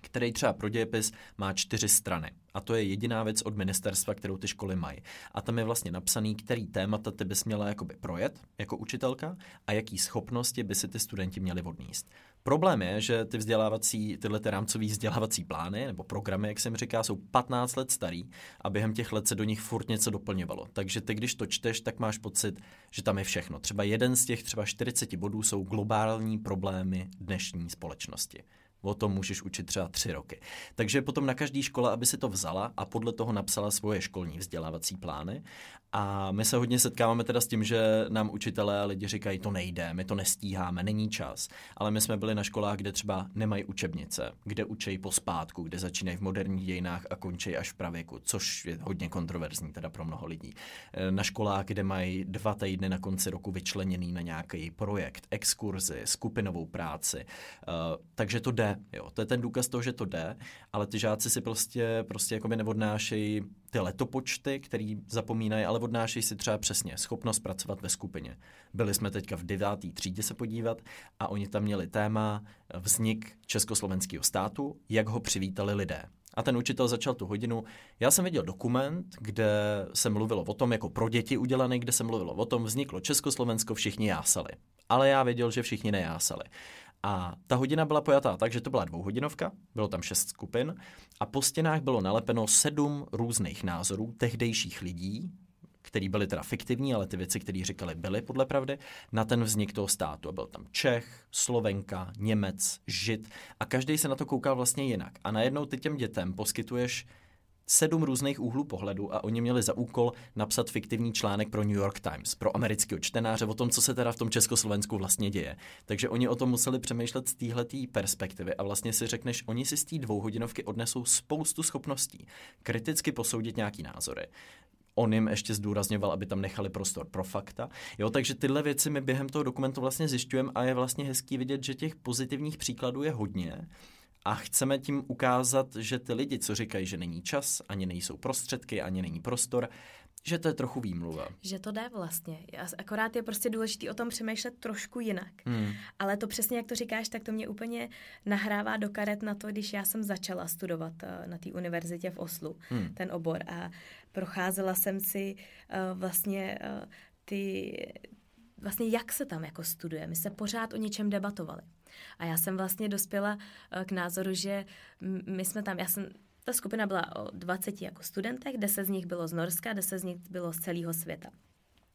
který třeba pro dějepis má čtyři strany. A to je jediná věc od ministerstva, kterou ty školy mají. A tam je vlastně napsaný, který témata ty bys měla jakoby projet jako učitelka a jaký schopnosti by si ty studenti měli odníst. Problém je, že ty vzdělávací, tyhle ty rámcové vzdělávací plány nebo programy, jak jsem říká, jsou 15 let starý a během těch let se do nich furt něco doplňovalo. Takže ty, když to čteš, tak máš pocit, že tam je všechno. Třeba jeden z těch třeba 40 bodů jsou globální problémy dnešní společnosti. O tom můžeš učit třeba tři roky. Takže potom na každý škole, aby si to vzala a podle toho napsala svoje školní vzdělávací plány. A my se hodně setkáváme teda s tím, že nám učitelé a lidi říkají, to nejde, my to nestíháme, není čas. Ale my jsme byli na školách, kde třeba nemají učebnice, kde učejí pospátku, kde začínají v moderních dějinách a končí až v pravěku, což je hodně kontroverzní teda pro mnoho lidí. E, na školách, kde mají dva týdny na konci roku vyčleněný na nějaký projekt, exkurzi, skupinovou práci. Uh, takže to jde, jo. To je ten důkaz toho, že to jde, ale ty žáci si prostě, prostě jakoby neodnášejí ty letopočty, který zapomínají, ale odnášejí si třeba přesně schopnost pracovat ve skupině. Byli jsme teďka v devátý třídě se podívat a oni tam měli téma vznik československého státu, jak ho přivítali lidé. A ten učitel začal tu hodinu. Já jsem viděl dokument, kde se mluvilo o tom, jako pro děti udělaný, kde se mluvilo o tom, vzniklo Československo, všichni jásali. Ale já věděl, že všichni nejásali. A ta hodina byla pojatá tak, že to byla dvouhodinovka, bylo tam šest skupin a po stěnách bylo nalepeno sedm různých názorů tehdejších lidí, který byly teda fiktivní, ale ty věci, které říkali, byly podle pravdy, na ten vznik toho státu. A byl tam Čech, Slovenka, Němec, Žid a každý se na to koukal vlastně jinak. A najednou ty těm dětem poskytuješ sedm různých úhlů pohledu a oni měli za úkol napsat fiktivní článek pro New York Times, pro amerického čtenáře o tom, co se teda v tom Československu vlastně děje. Takže oni o tom museli přemýšlet z téhletý perspektivy a vlastně si řekneš, oni si z té dvouhodinovky odnesou spoustu schopností kriticky posoudit nějaký názory, on jim ještě zdůrazňoval, aby tam nechali prostor pro fakta. Jo, takže tyhle věci my během toho dokumentu vlastně zjišťujeme a je vlastně hezký vidět, že těch pozitivních příkladů je hodně a chceme tím ukázat, že ty lidi, co říkají, že není čas, ani nejsou prostředky, ani není prostor, že to je trochu výmluva. Že to jde vlastně. Akorát je prostě důležité o tom přemýšlet trošku jinak. Hmm. Ale to přesně, jak to říkáš, tak to mě úplně nahrává do karet na to, když já jsem začala studovat uh, na té univerzitě v Oslu, hmm. ten obor. A procházela jsem si uh, vlastně uh, ty, vlastně jak se tam jako studuje. My se pořád o něčem debatovali. A já jsem vlastně dospěla uh, k názoru, že my jsme tam, já jsem ta skupina byla o 20 jako studentech, 10 z nich bylo z Norska, 10 z nich bylo z celého světa.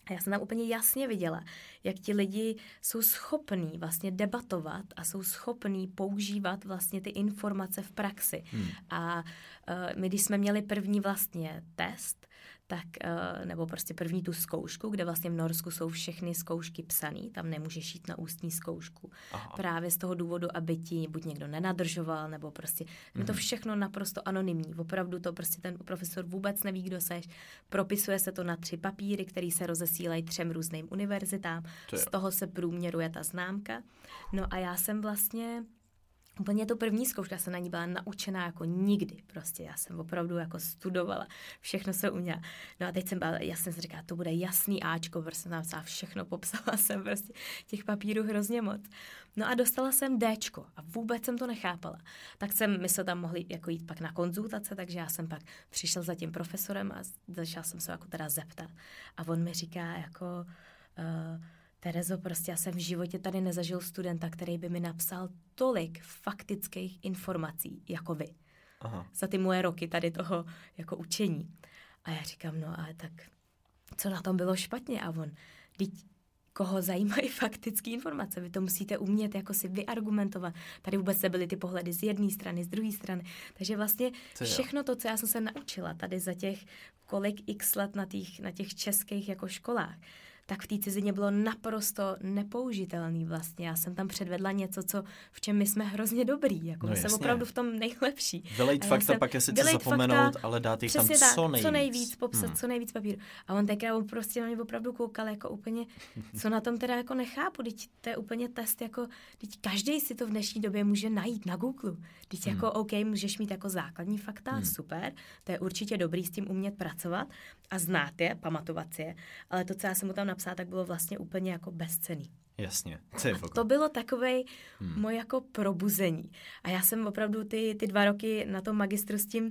A já jsem tam úplně jasně viděla, jak ti lidi jsou schopní vlastně debatovat a jsou schopní používat vlastně ty informace v praxi. Hmm. A uh, my, když jsme měli první vlastně test, tak, uh, nebo prostě první tu zkoušku, kde vlastně v Norsku jsou všechny zkoušky psané, tam nemůžeš jít na ústní zkoušku. Aha. Právě z toho důvodu, aby ti buď někdo nenadržoval, nebo prostě mm. to mhm. všechno naprosto anonymní. Opravdu to prostě ten profesor vůbec neví, kdo seš. Propisuje se to na tři papíry, které se rozesílají třem různým univerzitám. Z toho se průměruje ta známka. No a já jsem vlastně Úplně to první zkouška jsem na ní byla naučená jako nikdy. Prostě já jsem opravdu jako studovala, všechno se uměla. No a teď jsem byla, já jsem si říkala, to bude jasný Ačko, prostě jsem tam všechno popsala [LAUGHS] jsem prostě těch papírů hrozně moc. No a dostala jsem Dčko a vůbec jsem to nechápala. Tak jsem, my se tam mohli jako jít pak na konzultace, takže já jsem pak přišel za tím profesorem a začala jsem se jako teda zeptat. A on mi říká jako... Uh, Terezo, prostě já jsem v životě tady nezažil studenta, který by mi napsal tolik faktických informací jako vy. Aha. Za ty moje roky tady toho jako učení. A já říkám, no a tak co na tom bylo špatně? A on, teď koho zajímají [LAUGHS] faktické informace. Vy to musíte umět jako si vyargumentovat. Tady vůbec se byly ty pohledy z jedné strany, z druhé strany. Takže vlastně to všechno to, co já jsem se naučila tady za těch kolik x let na těch, na těch českých jako školách, tak v té cizině bylo naprosto nepoužitelný vlastně. Já jsem tam předvedla něco, co v čem my jsme hrozně dobrý. Jako no, jsem opravdu v tom nejlepší. Vylejt fakta, jsem, pak je sice zapomenout, fakta, ale dát jich tam tak, co nejvíc. Co nejvíc, popsat hmm. co nejvíc papíru. A on tenkrát prostě na mě opravdu koukal jako úplně, co na tom teda jako nechápu. Teď to je úplně test jako, teď každý si to v dnešní době může najít na Google. Teď hmm. jako OK, můžeš mít jako základní fakta, hmm. super, to je určitě dobrý s tím umět pracovat a znát je, pamatovat si je, ale to, co já jsem mu tam napsala, tak bylo vlastně úplně jako bezcený. Jasně. To, to bylo takové hmm. moje jako probuzení. A já jsem opravdu ty, ty dva roky na tom magistru s tím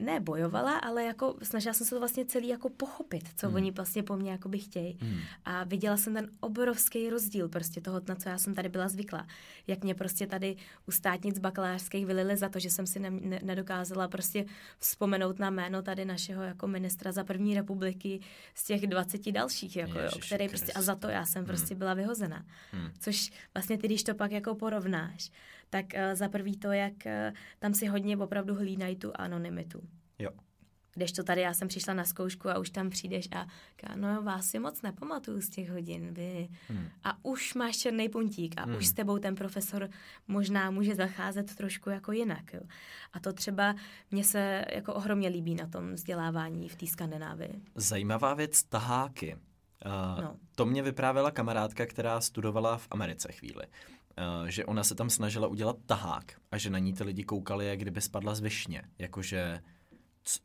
ne bojovala, ale jako snažila jsem se to vlastně celý jako pochopit, co hmm. oni vlastně po mně jako by chtějí. Hmm. A viděla jsem ten obrovský rozdíl prostě toho, na co já jsem tady byla zvyklá. Jak mě prostě tady u státnic bakalářských vylili za to, že jsem si ne, ne, nedokázala prostě vzpomenout na jméno tady našeho jako ministra za první republiky z těch 20 dalších, jako, jo, který prostě, a za to já jsem hmm. prostě byla vyhozena. Hmm. Což vlastně ty, když to pak jako porovnáš, tak uh, za prvý to, jak uh, tam si hodně opravdu hlídají tu anonymitu. Jo. Když to tady já jsem přišla na zkoušku a už tam přijdeš a ká, no vás si moc nepamatuju z těch hodin, vy. Hmm. A už máš černý puntík a hmm. už s tebou ten profesor možná může zacházet trošku jako jinak. Jo. A to třeba mně se jako ohromně líbí na tom vzdělávání v té Skandinávii. Zajímavá věc, taháky. Uh, no. To mě vyprávěla kamarádka, která studovala v Americe chvíli. Uh, že ona se tam snažila udělat tahák a že na ní ty lidi koukali, jak kdyby spadla z višně. Jakože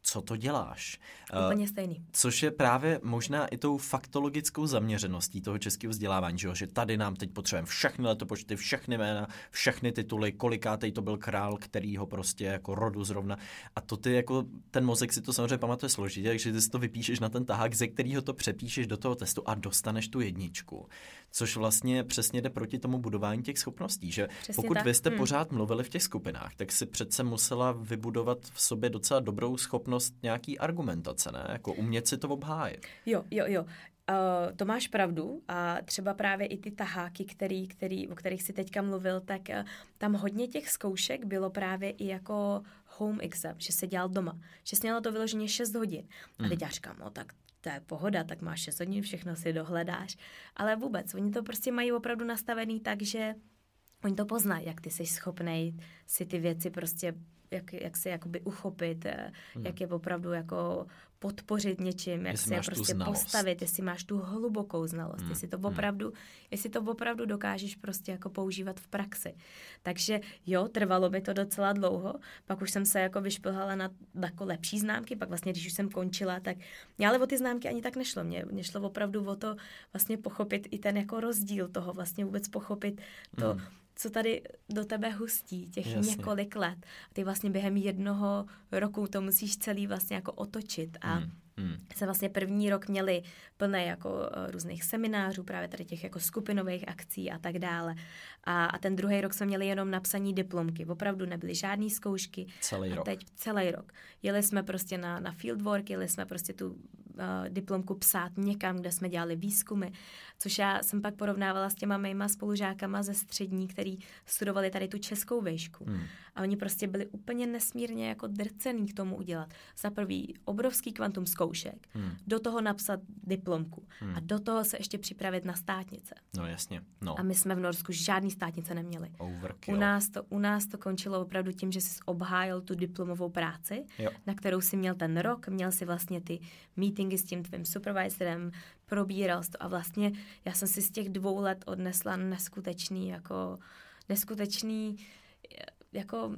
co to děláš? Úplně stejný. Což je právě možná i tou faktologickou zaměřeností toho českého vzdělávání, že, jo? že tady nám teď potřebujeme všechny letopočty, všechny jména, všechny tituly, kolikátej to byl král, který ho prostě jako rodu zrovna. A to ty jako, ten mozek si to samozřejmě pamatuje složitě, takže ty si to vypíšeš na ten tahák, ze kterého to přepíšeš do toho testu a dostaneš tu jedničku. Což vlastně přesně jde proti tomu budování těch schopností, že přesně pokud tak. vy jste hmm. pořád mluvili v těch skupinách, tak si přece musela vybudovat v sobě docela dobrou schopnost nějaký argumentace, ne? Jako umět si to obhájit. Jo, jo, jo. Uh, to máš pravdu a třeba právě i ty taháky, který, který, o kterých si teďka mluvil, tak uh, tam hodně těch zkoušek bylo právě i jako home exam, že se dělal doma, že jsi měla to vyloženě 6 hodin. A teď hmm. já říkám, no tak to je pohoda, tak máš 6 hodin, všechno si dohledáš. Ale vůbec, oni to prostě mají opravdu nastavený tak, že oni to poznají, jak ty jsi schopnej si ty věci prostě jak, jak se jakoby uchopit, eh, hmm. jak je opravdu jako podpořit něčím, jak se je prostě postavit, jestli máš tu hlubokou znalost, hmm. jestli to hmm. opravdu, hmm. jestli to opravdu dokážeš prostě jako používat v praxi. Takže jo, trvalo by to docela dlouho, pak už jsem se jako vyšplhala na jako lepší známky, pak vlastně, když už jsem končila, tak mě ale o ty známky ani tak nešlo. Mě, mě šlo opravdu o to vlastně pochopit i ten jako rozdíl toho, vlastně vůbec pochopit to, hmm co tady do tebe hustí těch Jasně. několik let. A ty vlastně během jednoho roku to musíš celý vlastně jako otočit a hmm. Hmm. Se vlastně první rok měli plné jako uh, různých seminářů, právě tady těch jako skupinových akcí a tak dále. A, a ten druhý rok jsme měli jenom napsaní diplomky. Opravdu nebyly žádné zkoušky. Celý a rok. teď celý rok. Jeli jsme prostě na, na fieldwork, jeli jsme prostě tu uh, diplomku psát někam, kde jsme dělali výzkumy, což já jsem pak porovnávala s těma mýma spolužákama ze střední, který studovali tady tu českou výšku. Hmm. A oni prostě byli úplně nesmírně jako drcený k tomu udělat. Za prvý obrovský kvantum zkoušek, hmm. do toho napsat diplomku hmm. a do toho se ještě připravit na státnice. No jasně. No. A my jsme v Norsku žádný státnice neměli. Overkill. U nás, to, u nás to končilo opravdu tím, že jsi obhájil tu diplomovou práci, jo. na kterou si měl ten rok, měl si vlastně ty meetingy s tím tvým supervisorem, probíral to a vlastně já jsem si z těch dvou let odnesla neskutečný jako neskutečný jako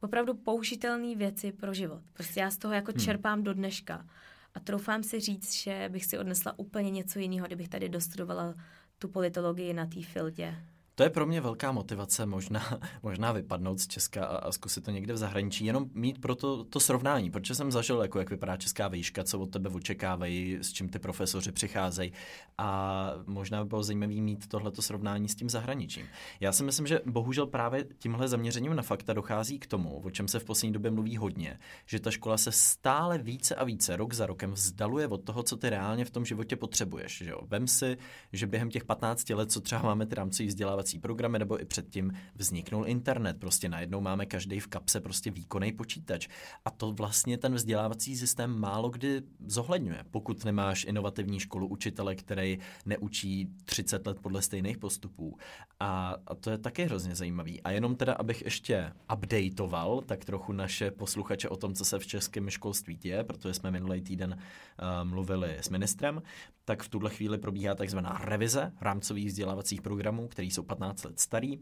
opravdu použitelné věci pro život. Prostě já z toho jako hmm. čerpám do dneška. A troufám si říct, že bych si odnesla úplně něco jiného, kdybych tady dostudovala tu politologii na té fildě. To je pro mě velká motivace možná, [LAUGHS] možná vypadnout z Česka a, a zkusit to někde v zahraničí, jenom mít pro to, to srovnání, protože jsem zažil, jako jak vypadá česká výška, co od tebe očekávají, s čím ty profesoři přicházejí a možná by bylo zajímavé mít tohleto srovnání s tím zahraničím. Já si myslím, že bohužel právě tímhle zaměřením na fakta dochází k tomu, o čem se v poslední době mluví hodně, že ta škola se stále více a více rok za rokem vzdaluje od toho, co ty reálně v tom životě potřebuješ. Že jo? Vem si, že během těch 15 let, co třeba máme ty rámcový vzdělávací vzdělávací programy, nebo i předtím vzniknul internet. Prostě najednou máme každý v kapse prostě výkonný počítač. A to vlastně ten vzdělávací systém málo kdy zohledňuje. Pokud nemáš inovativní školu učitele, který neučí 30 let podle stejných postupů. A, a to je taky hrozně zajímavý. A jenom teda, abych ještě updateoval tak trochu naše posluchače o tom, co se v českém školství děje, protože jsme minulý týden uh, mluvili s ministrem, tak v tuhle chvíli probíhá takzvaná revize rámcových vzdělávacích programů, které jsou 15 let starý.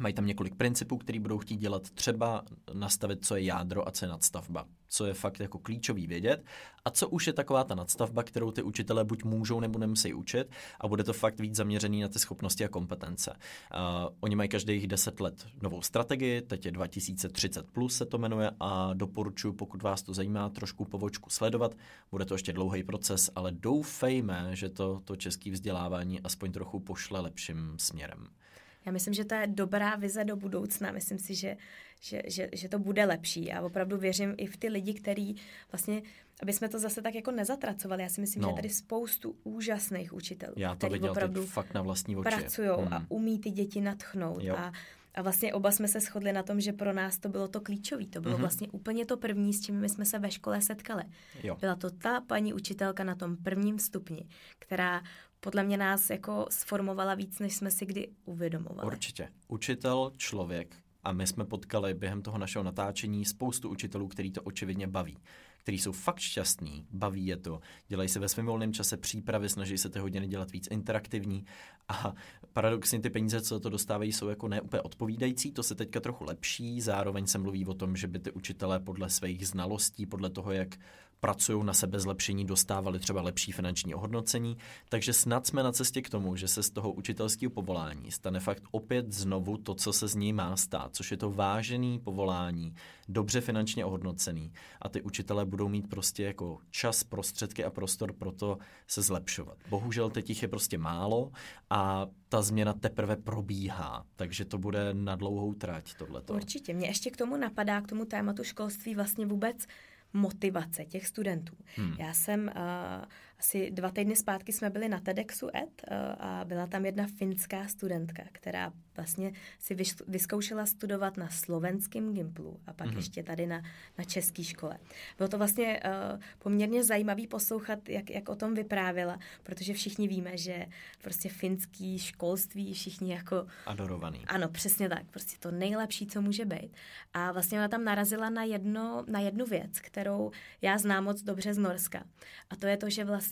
Mají tam několik principů, které budou chtít dělat třeba nastavit, co je jádro a co je nadstavba. Co je fakt jako klíčový vědět a co už je taková ta nadstavba, kterou ty učitelé buď můžou nebo nemusí učit a bude to fakt víc zaměřený na ty schopnosti a kompetence. Uh, oni mají každých 10 let novou strategii, teď je 2030 plus se to jmenuje a doporučuji, pokud vás to zajímá, trošku povočku sledovat. Bude to ještě dlouhý proces, ale doufejme, že to, to české vzdělávání aspoň trochu pošle lepším směrem. Já myslím, že to je dobrá vize do budoucna. Myslím si, že, že, že, že to bude lepší. A opravdu věřím i v ty lidi, kteří vlastně, aby jsme to zase tak jako nezatracovali. Já si myslím, no. že je tady spoustu úžasných učitelů, Já to kteří opravdu fakt na vlastní oči. pracují hmm. a umí ty děti natchnout. A, A vlastně oba jsme se shodli na tom, že pro nás to bylo to klíčové. To bylo mm-hmm. vlastně úplně to první, s čím my jsme se ve škole setkali. Jo. Byla to ta paní učitelka na tom prvním stupni, která podle mě nás jako sformovala víc, než jsme si kdy uvědomovali. Určitě. Učitel, člověk, a my jsme potkali během toho našeho natáčení spoustu učitelů, který to očividně baví. Který jsou fakt šťastní, baví je to, dělají se ve svém volném čase přípravy, snaží se ty hodiny dělat víc interaktivní. A paradoxně ty peníze, co to dostávají, jsou jako neúplně odpovídající, to se teďka trochu lepší, zároveň se mluví o tom, že by ty učitelé podle svých znalostí, podle toho, jak pracují na sebe zlepšení, dostávali třeba lepší finanční ohodnocení, takže snad jsme na cestě k tomu, že se z toho učitelského povolání stane fakt opět znovu to, co se z ní má stát, což je to vážený povolání, dobře finančně ohodnocený a ty učitelé budou mít prostě jako čas, prostředky a prostor pro to se zlepšovat. Bohužel teď jich je prostě málo a ta změna teprve probíhá, takže to bude na dlouhou trať tohleto. Určitě. Mě ještě k tomu napadá, k tomu tématu školství vlastně vůbec motivace těch studentů. Hmm. Já jsem uh, asi dva týdny zpátky jsme byli na TEDxu Ed uh, a byla tam jedna finská studentka, která vlastně si vyzkoušela studovat na slovenském Gimplu a pak hmm. ještě tady na, na české škole. Bylo to vlastně uh, poměrně zajímavý poslouchat, jak, jak o tom vyprávěla, protože všichni víme, že prostě finský školství všichni jako... Adorovaný. Ano, přesně tak. Prostě to nejlepší, co může být. A vlastně ona tam narazila na, jedno, na jednu věc, kterou já znám moc dobře z Norska. A to je to, že vlastně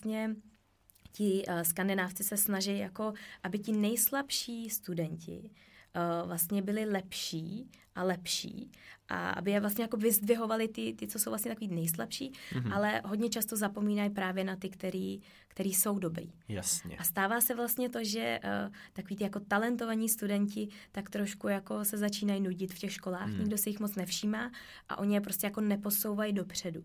ti uh, skandinávci se snaží jako, aby ti nejslabší studenti uh, vlastně byli lepší a lepší a aby je vlastně jako vyzdvihovali ty, ty, co jsou vlastně takový nejslabší, mm-hmm. ale hodně často zapomínají právě na ty, který, který jsou dobrý. Jasně. A stává se vlastně to, že uh, takový ty jako talentovaní studenti tak trošku jako se začínají nudit v těch školách, mm. nikdo se jich moc nevšímá a oni je prostě jako neposouvají dopředu.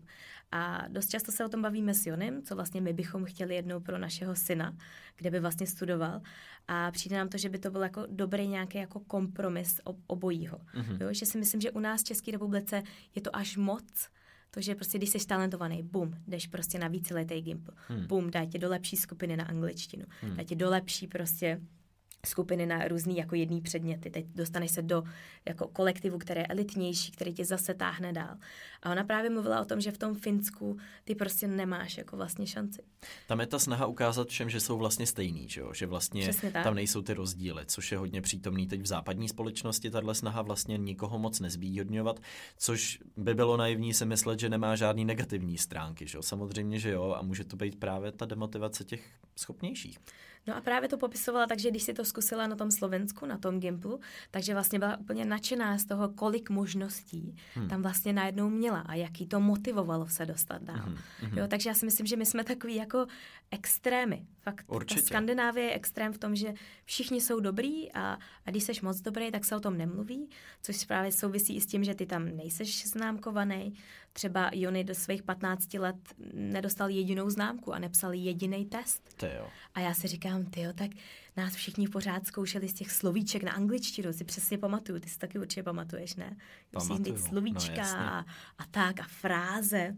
A dost často se o tom bavíme s Jonem, co vlastně my bychom chtěli jednou pro našeho syna, kde by vlastně studoval. A přijde nám to, že by to byl jako dobrý nějaký jako kompromis obojího. Mm-hmm. Jo, že si myslím, že u nás České republice je to až moc, to, že prostě, když jsi talentovaný, bum, jdeš prostě na víceletý gimpl, hmm. bum, dá tě do lepší skupiny na angličtinu, hmm. dá tě do lepší prostě skupiny na různý jako jedný předměty. Teď dostaneš se do jako kolektivu, které je elitnější, který tě zase táhne dál. A ona právě mluvila o tom, že v tom Finsku ty prostě nemáš jako vlastně šanci. Tam je ta snaha ukázat všem, že jsou vlastně stejný, že, jo? že vlastně tam nejsou ty rozdíly, což je hodně přítomný teď v západní společnosti. Tahle snaha vlastně nikoho moc nezvýhodňovat, což by bylo naivní si myslet, že nemá žádný negativní stránky. Že jo? Samozřejmě, že jo, a může to být právě ta demotivace těch schopnějších. No a právě to popisovala tak, že když si to zkusila na tom Slovensku, na tom Gimplu, takže vlastně byla úplně nadšená z toho, kolik možností hmm. tam vlastně najednou měla a jaký to motivovalo se dostat dál. Hmm. Jo, takže já si myslím, že my jsme takový jako extrémy. Fakt Určitě. Skandinávie je extrém v tom, že všichni jsou dobrý a, a když seš moc dobrý, tak se o tom nemluví, což právě souvisí i s tím, že ty tam nejseš známkovaný. Třeba Jony do svých 15 let nedostal jedinou známku a nepsal jediný test. To jo. A já si říkám, ty jo, tak nás všichni pořád zkoušeli z těch slovíček na angličtinu, si přesně pamatuju, ty si taky určitě pamatuješ, ne? Musíš slovíčka no, a, a tak a fráze.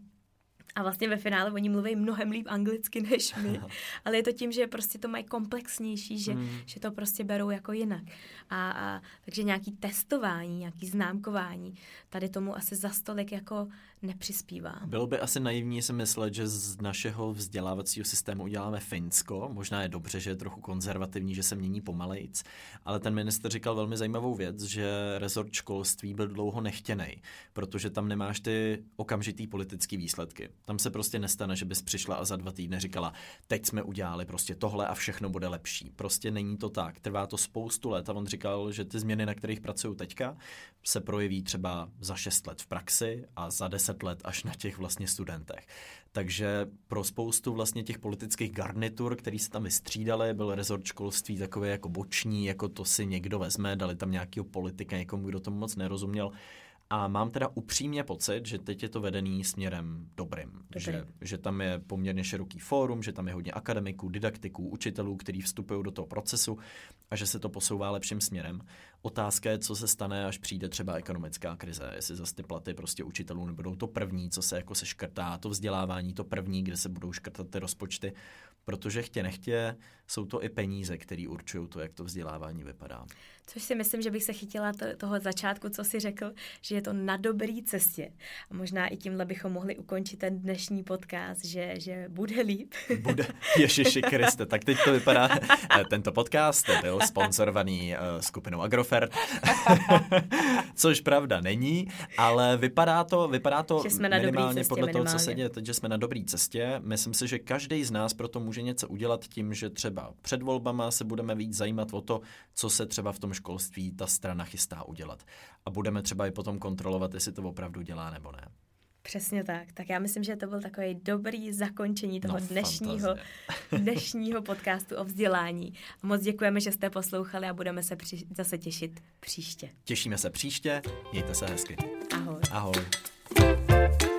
A vlastně ve finále oni mluví mnohem líp anglicky než my, [LAUGHS] [LAUGHS] ale je to tím, že prostě to mají komplexnější, že, mm. že to prostě berou jako jinak. A, a takže nějaký testování, nějaký známkování, tady tomu asi za stolik jako nepřispívá. Bylo by asi naivní si myslet, že z našeho vzdělávacího systému uděláme Finsko. Možná je dobře, že je trochu konzervativní, že se mění pomalejc, ale ten minister říkal velmi zajímavou věc, že rezort školství byl dlouho nechtěný, protože tam nemáš ty okamžitý politické výsledky. Tam se prostě nestane, že bys přišla a za dva týdny říkala, teď jsme udělali prostě tohle a všechno bude lepší. Prostě není to tak. Trvá to spoustu let a on říkal, že ty změny, na kterých pracují teďka, se projeví třeba za šest let v praxi a za deset let až na těch vlastně studentech. Takže pro spoustu vlastně těch politických garnitur, který se tam vystřídali, byl rezort školství takový jako boční, jako to si někdo vezme, dali tam nějakého politika, někomu, kdo tomu moc nerozuměl. A mám teda upřímně pocit, že teď je to vedený směrem dobrým. dobrým. Že, že tam je poměrně široký fórum, že tam je hodně akademiků, didaktiků, učitelů, kteří vstupují do toho procesu a že se to posouvá lepším směrem. Otázka je, co se stane, až přijde třeba ekonomická krize. Jestli zase ty platy prostě učitelů nebudou to první, co se jako se škrtá, to vzdělávání to první, kde se budou škrtat ty rozpočty, protože chtě nechtě jsou to i peníze, které určují to, jak to vzdělávání vypadá. Což si myslím, že bych se chytila to, toho začátku, co si řekl, že je to na dobré cestě. A možná i tímhle bychom mohli ukončit ten dnešní podcast, že, že bude líp. [LAUGHS] Bude, Ježiši Kriste, tak teď to vypadá. [LAUGHS] Eh, tento podcast byl sponsorovaný uh, skupinou Agrofert, [LAUGHS] což pravda není, ale vypadá to, vypadá to Že jsme na minimálně dobrý cestě, podle toho, co se minimálně. děje teď, že jsme na dobré cestě. Myslím si, že každý z nás proto může něco udělat tím, že třeba před volbama se budeme víc zajímat o to, co se třeba v tom školství ta strana chystá udělat. A budeme třeba i potom kontrolovat, jestli to opravdu dělá nebo ne. Přesně tak. Tak já myslím, že to byl takový dobrý zakončení toho No, dnešního, [LAUGHS] dnešního podcastu o vzdělání. Moc děkujeme, že jste poslouchali a budeme se při- zase těšit příště. Těšíme se příště, mějte se hezky. Ahoj. Ahoj.